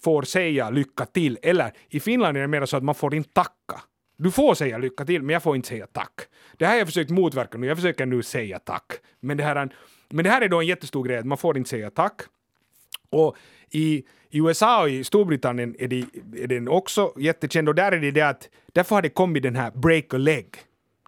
får säga lycka till. Eller i Finland är det mer så att man får inte tacka. Du får säga lycka till, men jag får inte säga tack. Det här har jag försökt motverka nu, jag försöker nu säga tack. Men det här, är- men det här är då en jättestor grej, att man får inte säga tack. Och i, i USA och i Storbritannien är, det, är den också jättekänd och där är det det att därför har det kommit den här break a leg.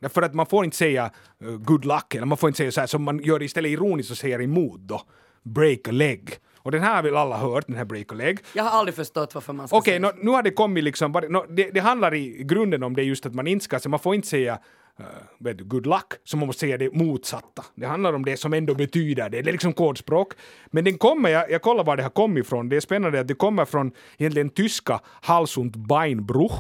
Därför att man får inte säga uh, good luck eller man får inte säga så här som man gör istället ironiskt och säger emot då. Break a leg. Och den här har väl alla hört, den här break a leg. Jag har aldrig förstått varför man ska Okej, säga nå- nu har det kommit liksom, nå, det, det handlar i grunden om det just att man inte ska, så man får inte säga uh, vet du, good luck, så man måste säga det motsatta. Det handlar om det som ändå betyder det, det är liksom kodspråk. Men den kommer, jag, jag kollar var det har kommit ifrån, det är spännande att det kommer från egentligen tyska Hals und Beinbruch,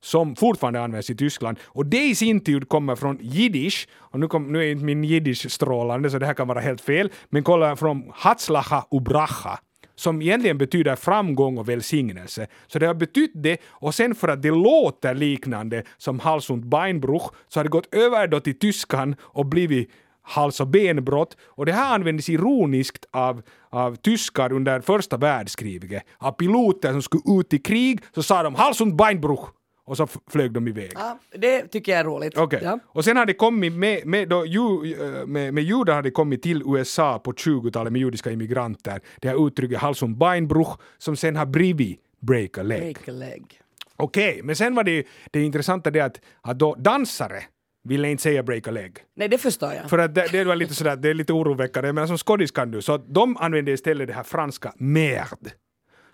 som fortfarande används i Tyskland. Och det i sin tur kommer från jiddisch, och nu, kom, nu är inte min jiddisch strålande så det här kan vara helt fel, men kolla från Hatzlacha ubracha som egentligen betyder framgång och välsignelse. Så det har betytt det och sen för att det låter liknande som hals und Beinbruch så har det gått över då till tyskan och blivit hals och benbrott och det här användes ironiskt av, av tyskar under första världskriget. Av piloter som skulle ut i krig så sa de hals und Beinbruch och så flög de iväg. Ja, det tycker jag är roligt. Okej. Ja. Och sen har kommit med, med, då, ju, eh, med, med judar har det kommit till USA på 20-talet med judiska immigranter. Det här uttrycket hals und Beinbruch som sen har blivit break a leg. Break a leg. Okej, men sen var det det intressanta det att, att då dansare ville inte säga break a leg. Nej, det förstår jag. För att det, det var lite sådär, det är lite oroväckande, men som skådis kan du. Så de använde istället det här franska merde,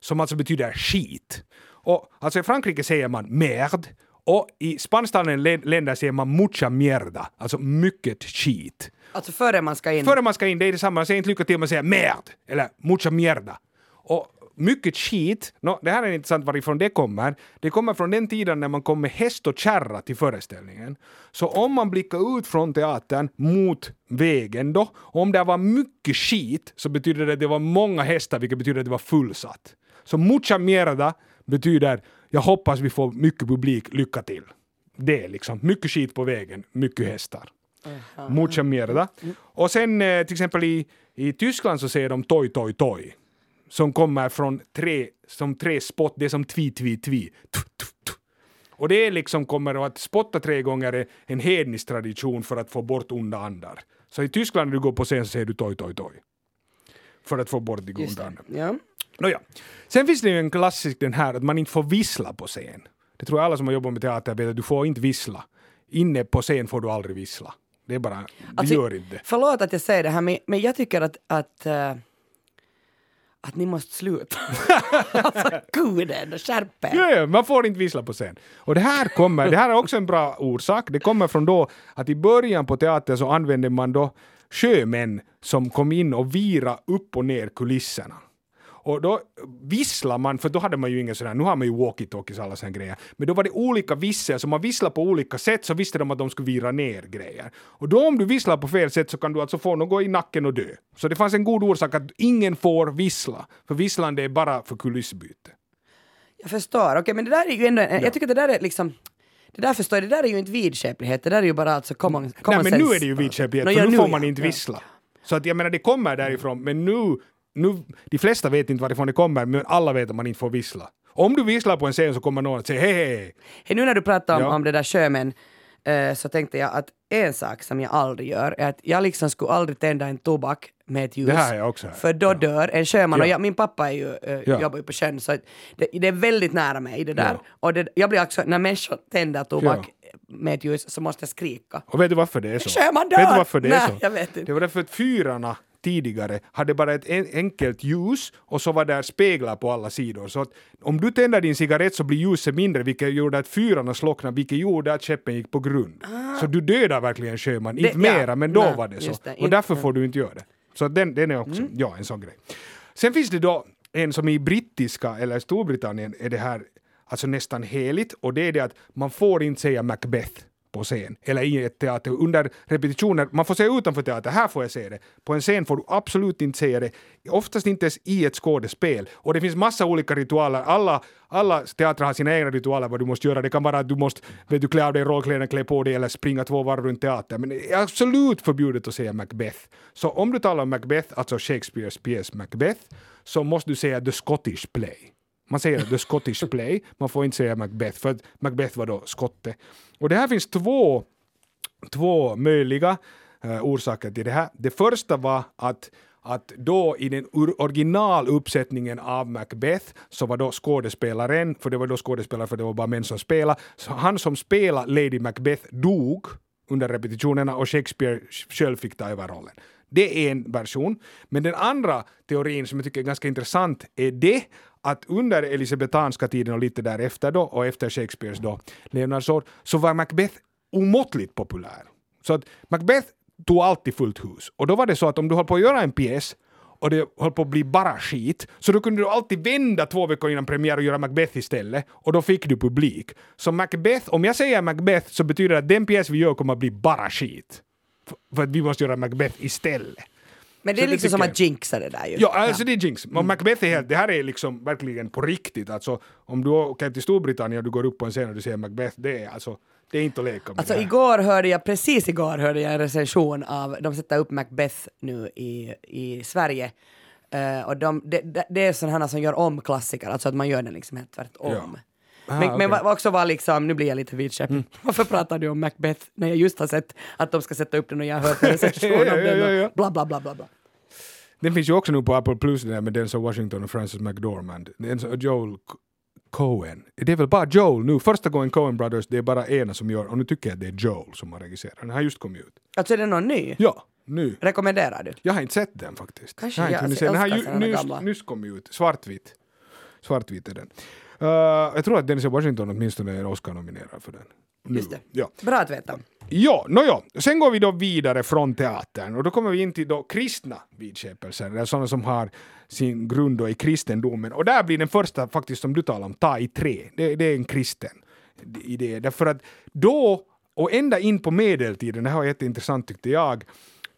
som alltså betyder skit. Och alltså i Frankrike säger man merde, och i spansktalande lä- länder säger man mucha mierda, alltså mycket skit. Alltså före man ska in. Före man ska in, det är detsamma, man säger inte lycka till, man säger merd, eller mucha mierda. Och mycket skit, no, det här är intressant varifrån det kommer. Det kommer från den tiden när man kom med häst och kärra till föreställningen. Så om man blickar ut från teatern mot vägen då, om det var mycket skit så betyder det att det var många hästar, vilket betyder att det var fullsatt. Så mucha mierda betyder jag hoppas vi får mycket publik, lycka till. Det är liksom mycket skit på vägen, mycket hästar. Mucha mierda. Och sen eh, till exempel i, i Tyskland så säger de toj, toj, toj. Som kommer från tre, som tre spott, det är som tvi, tvi, tvi. Och det är liksom kommer att spotta tre gånger är en hednisk tradition för att få bort onda andar. Så i Tyskland när du går på scen så säger du toj, toj, toj. För att få bort de onda det. andar. Ja. Nåja. Sen finns det ju en klassisk den här att man inte får vissla på scen. Det tror jag alla som har jobbat med teater vet att du får inte vissla. Inne på scen får du aldrig vissla. Det är bara, du Alltså, gör inte. Förlåt att jag säger det här, men, men jag tycker att, att, eh, att ni måste sluta. (laughs) alltså guden, skärp er. Ja, ja, man får inte vissla på scen. Och det här kommer, det här är också en bra orsak. Det kommer från då att i början på teatern så använde man då sjömän som kom in och vira upp och ner kulisserna. Och då visslar man, för då hade man ju ingen sådär, nu har man ju walkie-talkies och alla sådana grejer, men då var det olika vissel, så man visslade på olika sätt så visste de att de skulle vira ner grejer. Och då om du visslar på fel sätt så kan du alltså få något i nacken och dö. Så det fanns en god orsak att ingen får vissla, för visslande är bara för kulissbyte. Jag förstår, okej men det där är ju ändå, jag tycker att det där är liksom det där förstår jag, det där är ju inte vidskeplighet, det där är ju bara alltså common, common Nej men nu sense. är det ju vidskeplighet, Nå, för ja, nu får ja. man inte Ja. vissla. Så att jag menar det kommer därifrån, men nu, nu, de flesta vet inte varifrån det kommer, men alla vet att man inte får vissla. Om du visslar på en scen så kommer någon att säga hej hej. Hej, nu när du pratar om, Ja. om det där sjömän eh, så tänkte jag att en sak som jag aldrig gör är att jag liksom skulle aldrig tända en tobak med ett ljus. Det här jag också. För då dör en sjöman. Ja. Och jag, min pappa är ju, eh, Ja. jobbar ju på sjön så det, det är väldigt nära mig det där. Ja. Och det, jag blir också, när människor tänder tobak med ett ljus så måste jag skrika. Och vet du varför det är så? Sjöman dör! Vet du varför det är Nej, så? jag vet inte. Det var därför att fyrarna tidigare hade bara ett en, enkelt ljus och så var där speglar på alla sidor. Så om du tänder din cigarett så blir ljuset mindre vilket gjorde att fyrarna slocknade vilket gjorde att skeppen gick på grund. Så du dödar verkligen sjöman, inte Ah. Ja, mera men då nej, var det så. det. och därför får du inte göra det. Så den, den är också, ja en sån grej. Sen finns det då en som i brittiska eller Storbritannien är det här alltså nästan heligt och det är det att man får inte säga Macbeth på scen eller i ett teater under repetitioner. Man får säga utanför teater, här får jag se det. På en scen får du absolut inte säga det. Oftast inte ens i ett skådespel. Och det finns massa olika ritualer. Alla, alla teatrar har sina egna ritualer vad du måste göra. Det kan vara att du måste vet du, klä av dig rollkläderna, klä på dig eller springa två varv runt teatern. Men det är absolut förbjudet att säga Macbeth. Så om du talar om Macbeth, alltså Shakespeares pjäs Macbeth, så måste du säga the Scottish play. Man säger the Scottish play, man får inte säga Macbeth, för Macbeth var då skotte. Och det här finns två, två möjliga eh, orsaker till det här. Det första var att att då i den originaluppsättningen av Macbeth så var då skådespelaren, för det var då skådespelare för det var bara män som spelade, så han som spelade Lady Macbeth dog under repetitionerna och Shakespeare själv fick ta över rollen. Det är en version. Men den andra teorin som jag tycker är ganska intressant är det att under elisabetanska tiden och lite därefter då och efter Shakespeares då levnadsår så var Macbeth omåttligt populär. Så att Macbeth tog alltid fullt hus. Och då var det så att om du höll på att göra en pjäs och det höll på att bli bara skit, så då kunde du alltid vända två veckor innan premiär och göra Macbeth istället, och då fick du publik. Så Macbeth, om jag säger Macbeth så betyder det att den pjäs vi gör kommer att bli bara skit. För att vi måste göra Macbeth istället. Men det Så är det liksom som tycker att jinxa det där ju. Ja, alltså det är jinx. Och Macbeth är helt, det här är liksom verkligen på riktigt. Alltså, om du åker till Storbritannien och du går upp på en scen och du säger Macbeth, det är alltså, det är inte att leka med Alltså det igår hörde jag, precis igår hörde jag en recension av, de sätter upp Macbeth nu i, i Sverige. Eh, och de, det, det- det är sådana som gör om klassiker, alltså att man gör den liksom helt tvärtom. Ja. Ah, men, men okej. vad också var liksom, nu blir jag lite vidskeplig, varför pratar du om Macbeth när jag just har sett att de ska sätta upp den och jag har hört (laughs) en recension om den och bla bla bla bla bla. Den finns ju också nu på Apple Plus, den där med Denzel Washington och Francis McDormand. Denzel Joel Cohen. Det är väl bara Joel nu. Första gången Cohen Brothers, det är bara ena som gör, och nu tycker jag att det är Joel som har regisserat. Den har just kommit ut. Alltså är det någon ny? Ja, nu. Rekommenderar du? Jag har inte sett den faktiskt. Kanske jag jag inte se. Den har ju nyss, nyss kommit ut. Svartvit. Svartvit är den. Uh, jag tror att Denzel Washington åtminstone är Oscar-nominerad för den. Nu. Just det. Ja. Bra att veta. Ja, nåja. Sen går vi då vidare från teatern och då kommer vi in till då kristna vidskepelser, eller sådana som har sin grund då i kristendomen. Och där blir den första faktiskt som du talar om, ta i trä. Det, det är en kristen idé. Därför att då, och ända in på medeltiden, det här var jätteintressant tyckte jag,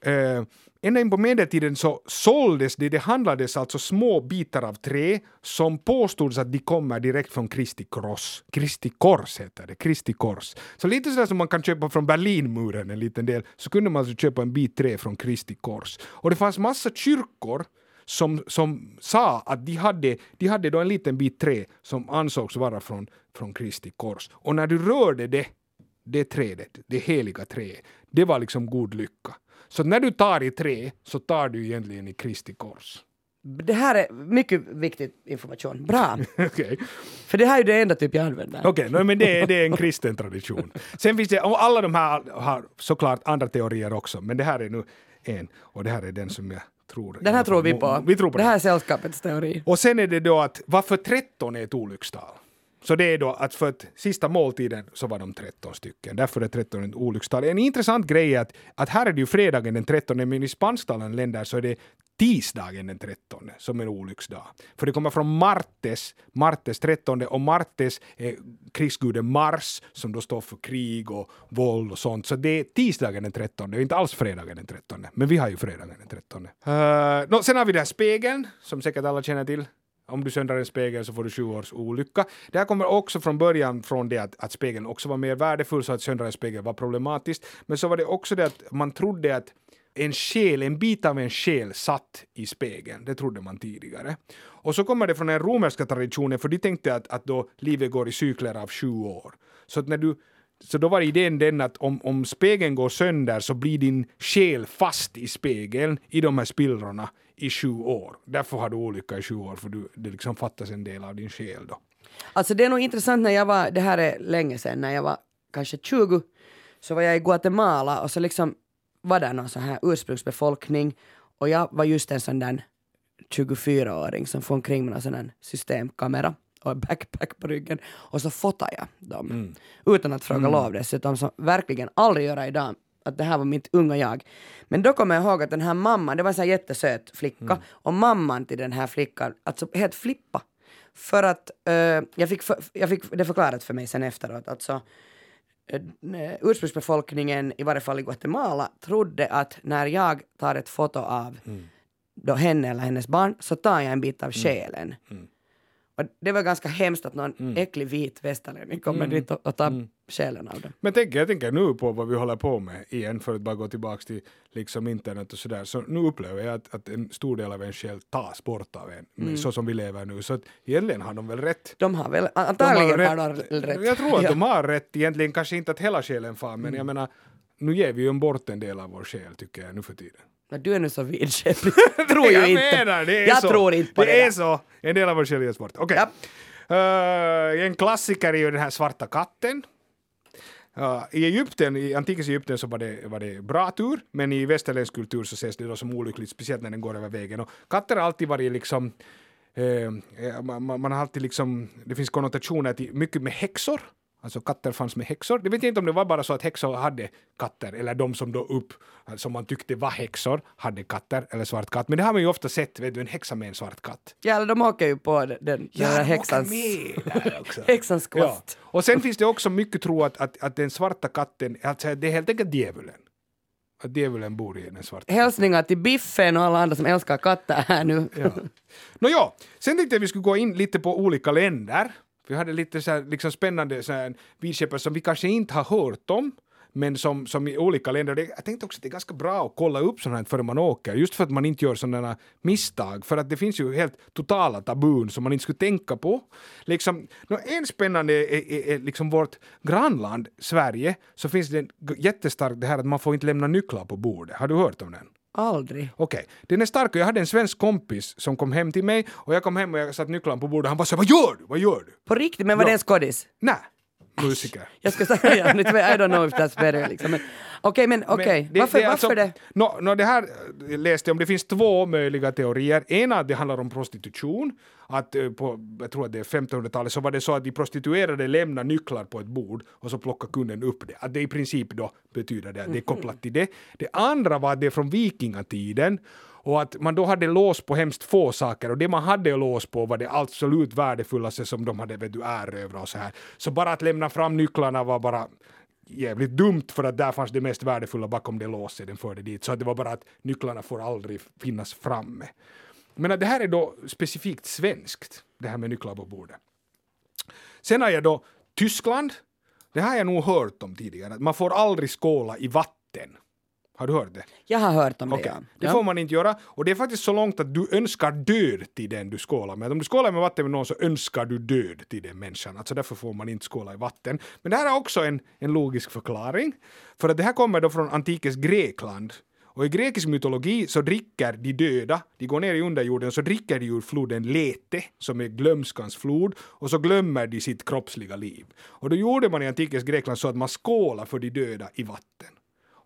eh, ända in på medeltiden så såldes det, det handlades alltså små bitar av trä som påstods att de kommer direkt från Kristi kors. Kristi kors heter det, Kristi kors. Så lite sådär som man kan köpa från Berlinmuren en liten del, så kunde man alltså köpa en bit trä från Kristi kors. Och det fanns massa kyrkor som, som sa att de hade, de hade då en liten bit trä som ansågs vara från, från Kristi kors. Och när du rörde det, det trädet, det heliga träet, det var liksom god lycka. Så när du tar i trä så tar du egentligen i Kristi kors. Det här är mycket viktig information. Bra. (laughs) Okej. För det här är det enda typ jag använder. Okej, no, men det, är- det är en kristen tradition. Sen finns det, och alla de här har såklart andra teorier också, men det här är nu en, och det här är den som jag tror... Den här tror vi på. Vi tror på det här är sällskapets teori. Och sen är det då att varför 13 är ett olyckstal? Så det är då att för att sista måltiden så var de 13 stycken. Därför är 13 ett olyckstal. En intressant grej är att, att här är det ju fredagen den 13 men i spansktalande länder så är det tisdagen den 13 som är en olycksdag. För det kommer från Martes, Martes 13 och Martes är krigsguden Mars som då står för krig och våld och sånt. Så det är tisdagen den 13, det är inte alls fredagen den 13. Men vi har ju fredagen den 13. Uh, no, sen har vi den här spegeln som säkert alla känner till. Om du söndrar en spegel så får du sju års olycka. Det här kommer också från början från det att, att spegeln också var mer värdefull så att söndra en spegel var problematiskt. Men så var det också det att man trodde att en själ, en bit av en själ satt i spegeln. Det trodde man tidigare. Och så kommer det från den romerska traditionen för de tänkte att, att då livet går i cykler av sju år. Så att när du så då var idén den att om, om spegeln går sönder så blir din själ fast i spegeln, i de här spillrorna, i sju år. Därför har du olycka i sju år, för du, det liksom fattas en del av din själ då. Alltså det är nog intressant när jag var, det här är länge sedan, när jag var kanske 20, så var jag i Guatemala och så liksom var där någon sån här ursprungsbefolkning och jag var just en sån där 24-åring som får omkring med en sån här systemkamera och en backpack på ryggen och så fotar jag dem utan att fråga lov dessutom som verkligen aldrig göra idag att det här var mitt unga jag. Men då kommer jag ihåg att den här mamman, det var en sån här jättesöt flicka och mamman till den här flickan, alltså helt flippa. För att eh, jag, fick för, jag fick det förklarat för mig sen efteråt. Alltså, eh, ursprungsbefolkningen, i varje fall i Guatemala, trodde att när jag tar ett foto av då henne eller hennes barn så tar jag en bit av själen. Och det var ganska hemskt att någon äcklig vit västerlänning kommer dit och, och tar själen av dem. Men tänk, jag tänker nu på vad vi håller på med igen, för att bara gå tillbaka till liksom internet och sådär. Så nu upplever jag att, att en stor del av en själ tas bort av en, så som vi lever nu. Så att egentligen har de väl rätt. De har väl, De antagligen har har de rätt. Jag tror att Ja. de har rätt egentligen, kanske inte att hela själen far, men Mm. jag menar, nu ger vi ju bort en del av vår själ tycker jag nu för tiden. Men du är nu så vidskeplig. (laughs) (laughs) tror jag inte. Menar, det är jag så. tror inte på det, det. är där. så. En del av vår själ ges bort. Okej. Japp. Eh, en klassiker är ju den här svarta katten. Uh, I Egypten, i antikens Egypten så var det, var det bra tur, men i västerländsk kultur så ses det då som olyckligt, speciellt när den går över vägen. Och katter har alltid varit liksom, eh, eh, uh, man man har alltid liksom, det finns konnotationer till mycket med häxor. Alltså katter fanns med häxor. Det vet jag inte om det var bara så att häxor hade katter, eller de som då upp, som man tyckte var häxor, hade katter, eller svart katt. Men det har man ju ofta sett, vet du, en häxa med en svart katt. Ja, eller de åker ju på den, den Ja, där de häxans, (laughs) häxans Ja. kost. Och sen finns det också mycket tro att, att, att den svarta katten, alltså det är helt enkelt djävulen. Att djävulen bor i den svarta Hälsningar till Biffen och alla andra som älskar katter här nu. Ja. Nåja, sen tänkte jag vi skulle gå in lite på olika länder. Vi hade lite så här, liksom spännande så här, vidskepare som vi kanske inte har hört om, men som, som i olika länder. Det, jag tänkte också att det är ganska bra att kolla upp sådana här före man åker, just för att man inte gör sådana misstag. För att det finns ju helt totala tabun som man inte skulle tänka på. Liksom, nå, en spännande är, är, är liksom vårt grannland Sverige, så finns det jättestarkt det här att man får inte lämna nycklar på bordet. Har du hört om den? Aldrig. Okej, den är stark jag hade en svensk kompis som kom hem till mig och jag kom hem och jag satte nycklarna på bordet och han bara så vad gör du? Vad gör du? På riktigt, men var Ja. det en skådis? Nej, musiker. Jag ska säga, I don't know if that's better liksom. Men- Okej, men okej. Men det- Varför, det är varför alltså- det? Nå, nå, det här eh, läste jag om, det finns två möjliga teorier. Ena att det handlar om prostitution, att eh, på, jag tror att det är 1500-talet så var det så att de prostituerade lämnar nycklar på ett bord och så plockar kunden upp det. Att det i princip då betyder det att det är kopplat till det. Det andra var att det är från vikingatiden och att man då hade lås på hemskt få saker och det man hade lås på var det absolut värdefullaste som de hade vet du, erövrat och så här. Så bara att lämna fram nycklarna var bara jävligt dumt för att där fanns det mest värdefulla bakom det låset den förde dit. Så att det var bara att nycklarna får aldrig finnas framme. Men att det här är då specifikt svenskt, det här med nycklar på bordet. Sen har jag då Tyskland. Det har jag nog hört om tidigare, att man får aldrig skåla i vatten. Har du hört det? Jag har hört om det, ja. det får man inte göra. Och det är faktiskt så långt att du önskar död till den du skålar med. Om du skålar med vatten med någon så önskar du död till den människan. Alltså därför får man inte skåla i vatten. Men det här är också en, en logisk förklaring. För att det här kommer då från antikens Grekland. Och i grekisk mytologi så dricker de döda, de går ner i underjorden så dricker de ur floden Lete, som är glömskans flod, och så glömmer de sitt kroppsliga liv. Och då gjorde man i antikens Grekland så att man skålar för de döda i vatten.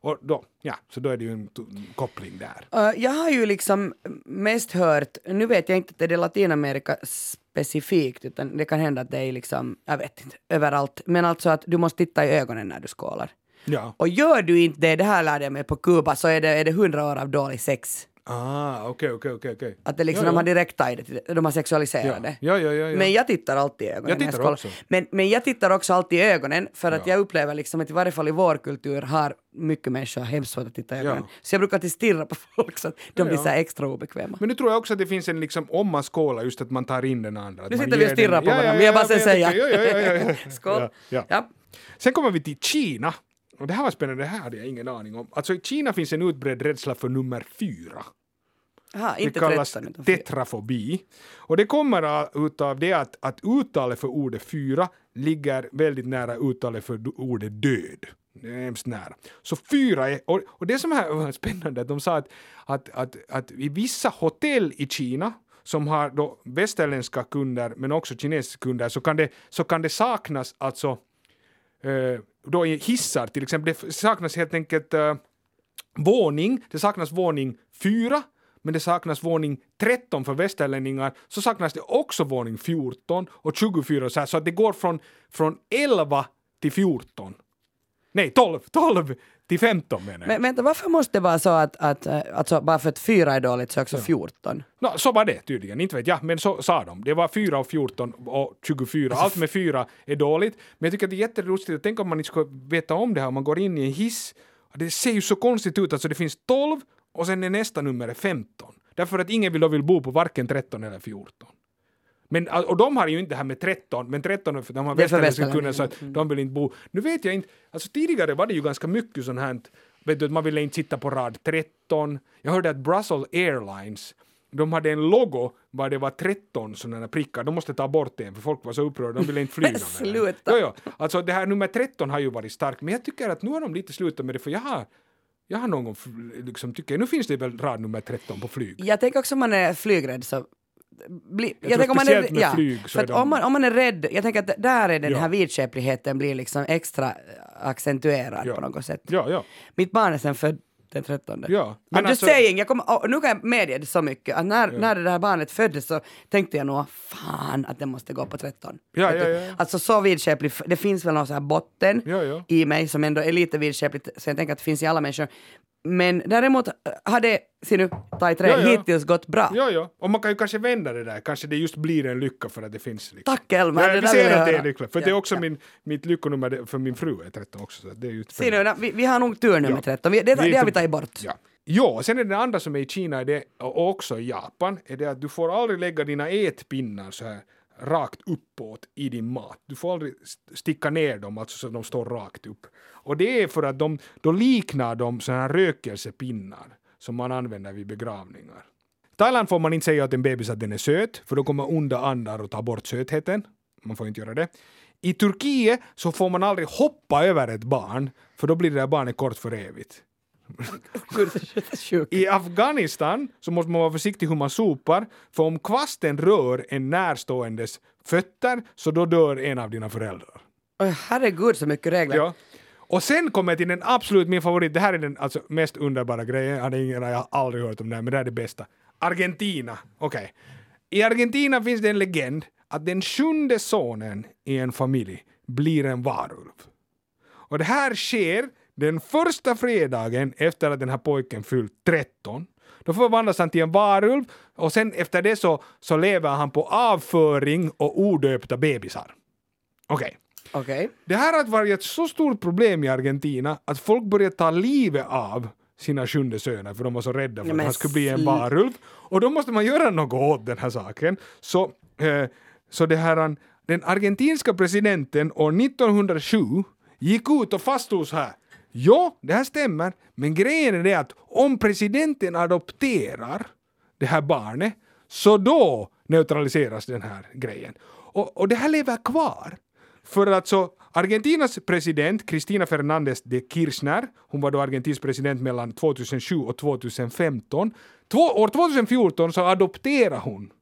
Och då, ja, så då är det ju en koppling där. Uh, jag har ju liksom mest hört, nu vet jag inte att det är Latinamerika specifikt, utan det kan hända att det är liksom, jag vet inte, överallt. Men alltså att du måste titta i ögonen när du skålar. Ja. Och gör du inte det, det här lärde jag mig på Kuba, så är det, är det hundra år av dålig sex. Ah, okej, okej, okej. Att det liksom, Ja, de ja. har direkt det, de har sexualiserat det. Ja, ja, ja, ja. Men jag tittar alltid i ögonen. Jag tittar också. Men, men jag tittar också alltid i ögonen för att Ja. jag upplever liksom att i varje fall i vår kultur har mycket människor hemskt svårt att titta i ögonen. Ja. Så jag brukar alltid stirra på (laughs) folk så att de Ja, blir ja. så extra obekväma. Men nu tror jag också att det finns en liksom, om man skålar, just att man tar in den andra. Nu sitter vi och stirrar den- på varandra, men jag bara sen säga. Ja, ja, ja, ja, ja. (laughs) Skål. Ja, ja. Ja. Sen kommer vi till Kina. Och det här var spännande, det här hade jag ingen aning om. Alltså i Kina finns en utbredd rädsla för nummer fyra. Aha, Det kallas 13 utan 4. tetrafobi. Och det kommer av- utav det att, att uttalet för ordet fyra ligger väldigt nära uttalet för ordet död. Det är hemskt nära. Så fyra är, och, och det som (laughs) var spännande, att de sa att, att, att, att i vissa hotell i Kina som har då västerländska kunder men också kinesiska kunder så kan det, så kan det saknas alltså eh, då i hissar till exempel, det saknas helt enkelt eh, våning, det saknas våning 4, men det saknas våning 13 för västerlänningar, så saknas det också våning 14 och 24 så, här, så att det går från, från 11 till 14. Nej, 12, 12 till 15 menar jag. Men vänta, varför måste det vara så att, att eh, alltså, bara för att 4 är dåligt så är också 14? Nå, så var det tydligen, inte vet jag, men så sa de. Det var 4 och 14 och 24. Allt med 4 är dåligt. Men jag tycker att det är jättelustigt, tänk om man inte skulle veta om det här, om man går in i en hiss. Det ser ju så konstigt ut, alltså det finns 12 och sen är nästa nummer är 15. Därför att ingen vill då vill bo på varken 13 eller 14. Men, och de har ju inte det här med 13, men 13 är för de har västerländska kunder så att västerlänningar. de vill inte bo. Nu vet jag inte, alltså tidigare var det ju ganska mycket sånt här, vet du, att man ville inte sitta på rad 13. Jag hörde att Brussels Airlines, de hade en logo var det var 13 sådana prickar, de måste ta bort det för folk var så upprörda, de ville inte flyga med det. sluta. Jo, jo. Alltså det här nummer 13 har ju varit starkt, men jag tycker att nu har de lite slutat med det för jag har jag har någon gång liksom tycker, nu finns det väl rad nummer 13 på flyg. Jag tänker också om man är flygrädd så bli, jag, tror tänker om man är, med ja, flyg så för de- om, man, om man är rädd, jag tänker att där är den Ja. här vidskepligheten blir liksom extra accentuerad Ja. på något sätt. Ja, ja. Mitt barn är sen född den 13. Ja, Men just alltså- saying, jag kommer, nu kan jag medge det så mycket att när, när det där barnet föddes så tänkte jag nog fan att det måste gå på 13. Ja, ja, ja. Alltså så vidskeplig, det finns väl någon sån här botten Ja, ja. i mig som ändå är lite vidskepligt så jag tänker att det finns i alla människor. Men däremot har det, ser nu, ta i trä, Ja, ja. hittills gått bra. Ja, ja. Och man kan ju kanske vända det där. Kanske det just blir en lycka för att det finns. Liksom. Tack Elmer, Ja, det där vill ser jag det är lyckligt. För Ja, det är också ja. min, mitt lyckonummer det- för min fru är 13 också. Så det är ju Se nu, vi, vi har nog tur nu med 13, vi, det, är det har vi tagit bort. Ja. Och sen är det andra som är i Kina det, och också i Japan, är det att du får aldrig lägga dina ätpinnar så här rakt uppåt i din mat. Du får aldrig st- sticka ner dem, alltså så att de står rakt upp. Och det är för att de, då liknar de sådana här rökelsepinnar som man använder vid begravningar. Thailand får man inte säga åt en bebis att den är söt, för då kommer onda andar och tar bort sötheten. Man får inte göra det. I Turkiet så får man aldrig hoppa över ett barn, för då blir det där barnet kort för evigt. I Afghanistan så måste man vara försiktig hur man sopar, för om kvasten rör en närståendes fötter så då dör en av dina föräldrar. Herregud så mycket regler. Ja. Och sen kommer jag till den absolut min favorit, det här är den alltså mest underbara grejen, jag hade ingen, jag har aldrig hört om det här, men det här är det bästa. Argentina, okej. I Argentina finns det en legend att den sjunde sonen i en familj blir en varulv. Och det här sker den första fredagen efter att den här pojken fyllt 13. Då förvandlas han till en varulv och sen efter det så, så lever han på avföring och odöpta bebisar. Okej. Okej. Det här har varit ett så stort problem i Argentina att folk började ta livet av sina sjunde söner för de var så rädda för att han skulle bli en varulv. Och då måste man göra något åt den här saken. Så, eh, så det här, den argentinska presidenten år 1907 gick ut och fastslog så här. Ja, det här stämmer, men grejen är det att om presidenten adopterar det här barnet, så då neutraliseras den här grejen. Och, och det här lever kvar. För att så Argentinas president Cristina Fernández de Kirchner, hon var då Argentins president mellan 2007 och 2015. Två, år 2014 så adopterade hon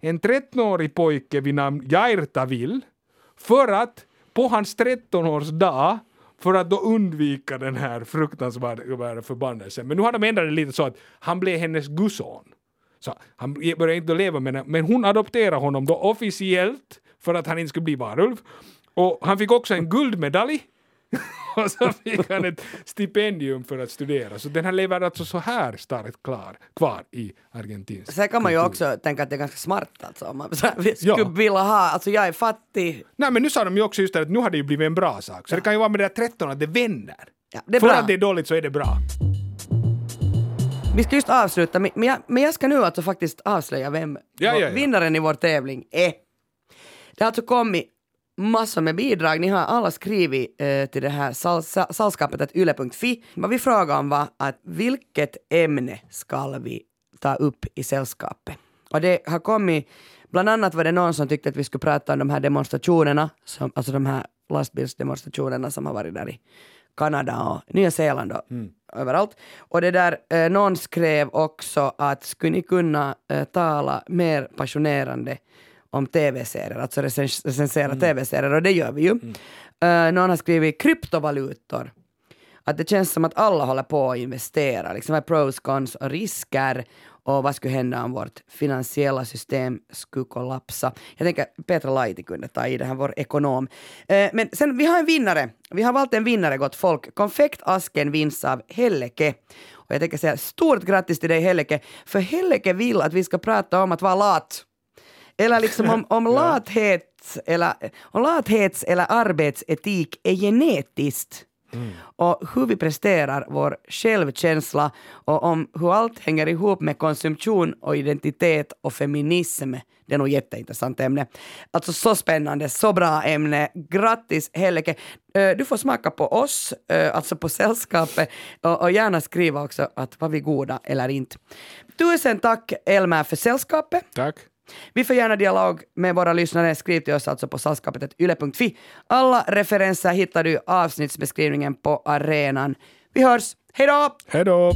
en 13-årig pojke vid namn Jair Tavil för att på hans 13-årsdag för att då undvika den här fruktansvärda förbannelsen. Men nu har de ändrat det lite så att han blev hennes gusson. Så han började inte leva med henne, men hon adopterade honom då officiellt för att han inte skulle bli varulv. Och han fick också en guldmedalj (laughs) och så fick han ett stipendium för att studera. Så den här lever alltså så här starkt klar, kvar i argentinsk Sen kan man ju kultur. också tänka att det är ganska smart alltså. Om man så här, vi skulle Ja. vilja ha, alltså jag är fattig. Nej men nu sa de ju också just det att nu har det ju blivit en bra sak. Så det kan ju vara med det där 13 att det vänder. Ja, det är För bra. att det är dåligt så är det bra. Vi ska just avsluta, men men jag, men jag ska nu alltså faktiskt avslöja vem Ja, ja, ja. vinnaren i vår tävling är. Det har alltså kommit massor med bidrag. Ni har alla skrivit eh, till det här salskapet yle.fi. Vad vi frågade om var att vilket ämne ska vi ta upp i sällskapet? Och det har kommit, bland annat var det någon som tyckte att vi skulle prata om de här demonstrationerna, som, alltså de här lastbilsdemonstrationerna som har varit där i Kanada och Nya Zeeland och överallt. Och det där, eh, någon skrev också att skulle ni kunna eh, tala mer passionerande om tv-serier, alltså recens- recensera tv-serier och det gör vi ju. Eh, någon har skrivit kryptovalutor. Att det känns som att alla håller på att investera, liksom vad är pros, cons och risker och vad skulle hända om vårt finansiella system skulle kollapsa. Jag tänker Petra Laiti kunde ta i det här, vår ekonom. Eh, men sen, vi har en vinnare. Vi har valt en vinnare, gott folk. Konfektasken vinns av Helleke. Och jag tänker säga stort grattis till dig Helleke, för Helleke vill att vi ska prata om att vara lat. Eller liksom om, om (laughs) lathet eller, om lathets eller arbetsetik är genetiskt. Och hur vi presterar vår självkänsla och om hur allt hänger ihop med konsumtion och identitet och feminism. Det är nog jätteintressant ämne. Alltså så spännande, så bra ämne. Grattis Helleke! Du får smaka på oss, alltså på sällskapet och, och gärna skriva också att var vi goda eller inte. Tusen tack Elmer för sällskapet. Tack. Vi får gärna dialog med våra lyssnare. Skriv till oss alltså på salskapet.yle.fi. Alla referenser hittar du i avsnittsbeskrivningen på arenan. Vi hörs. Hej då! Hej då!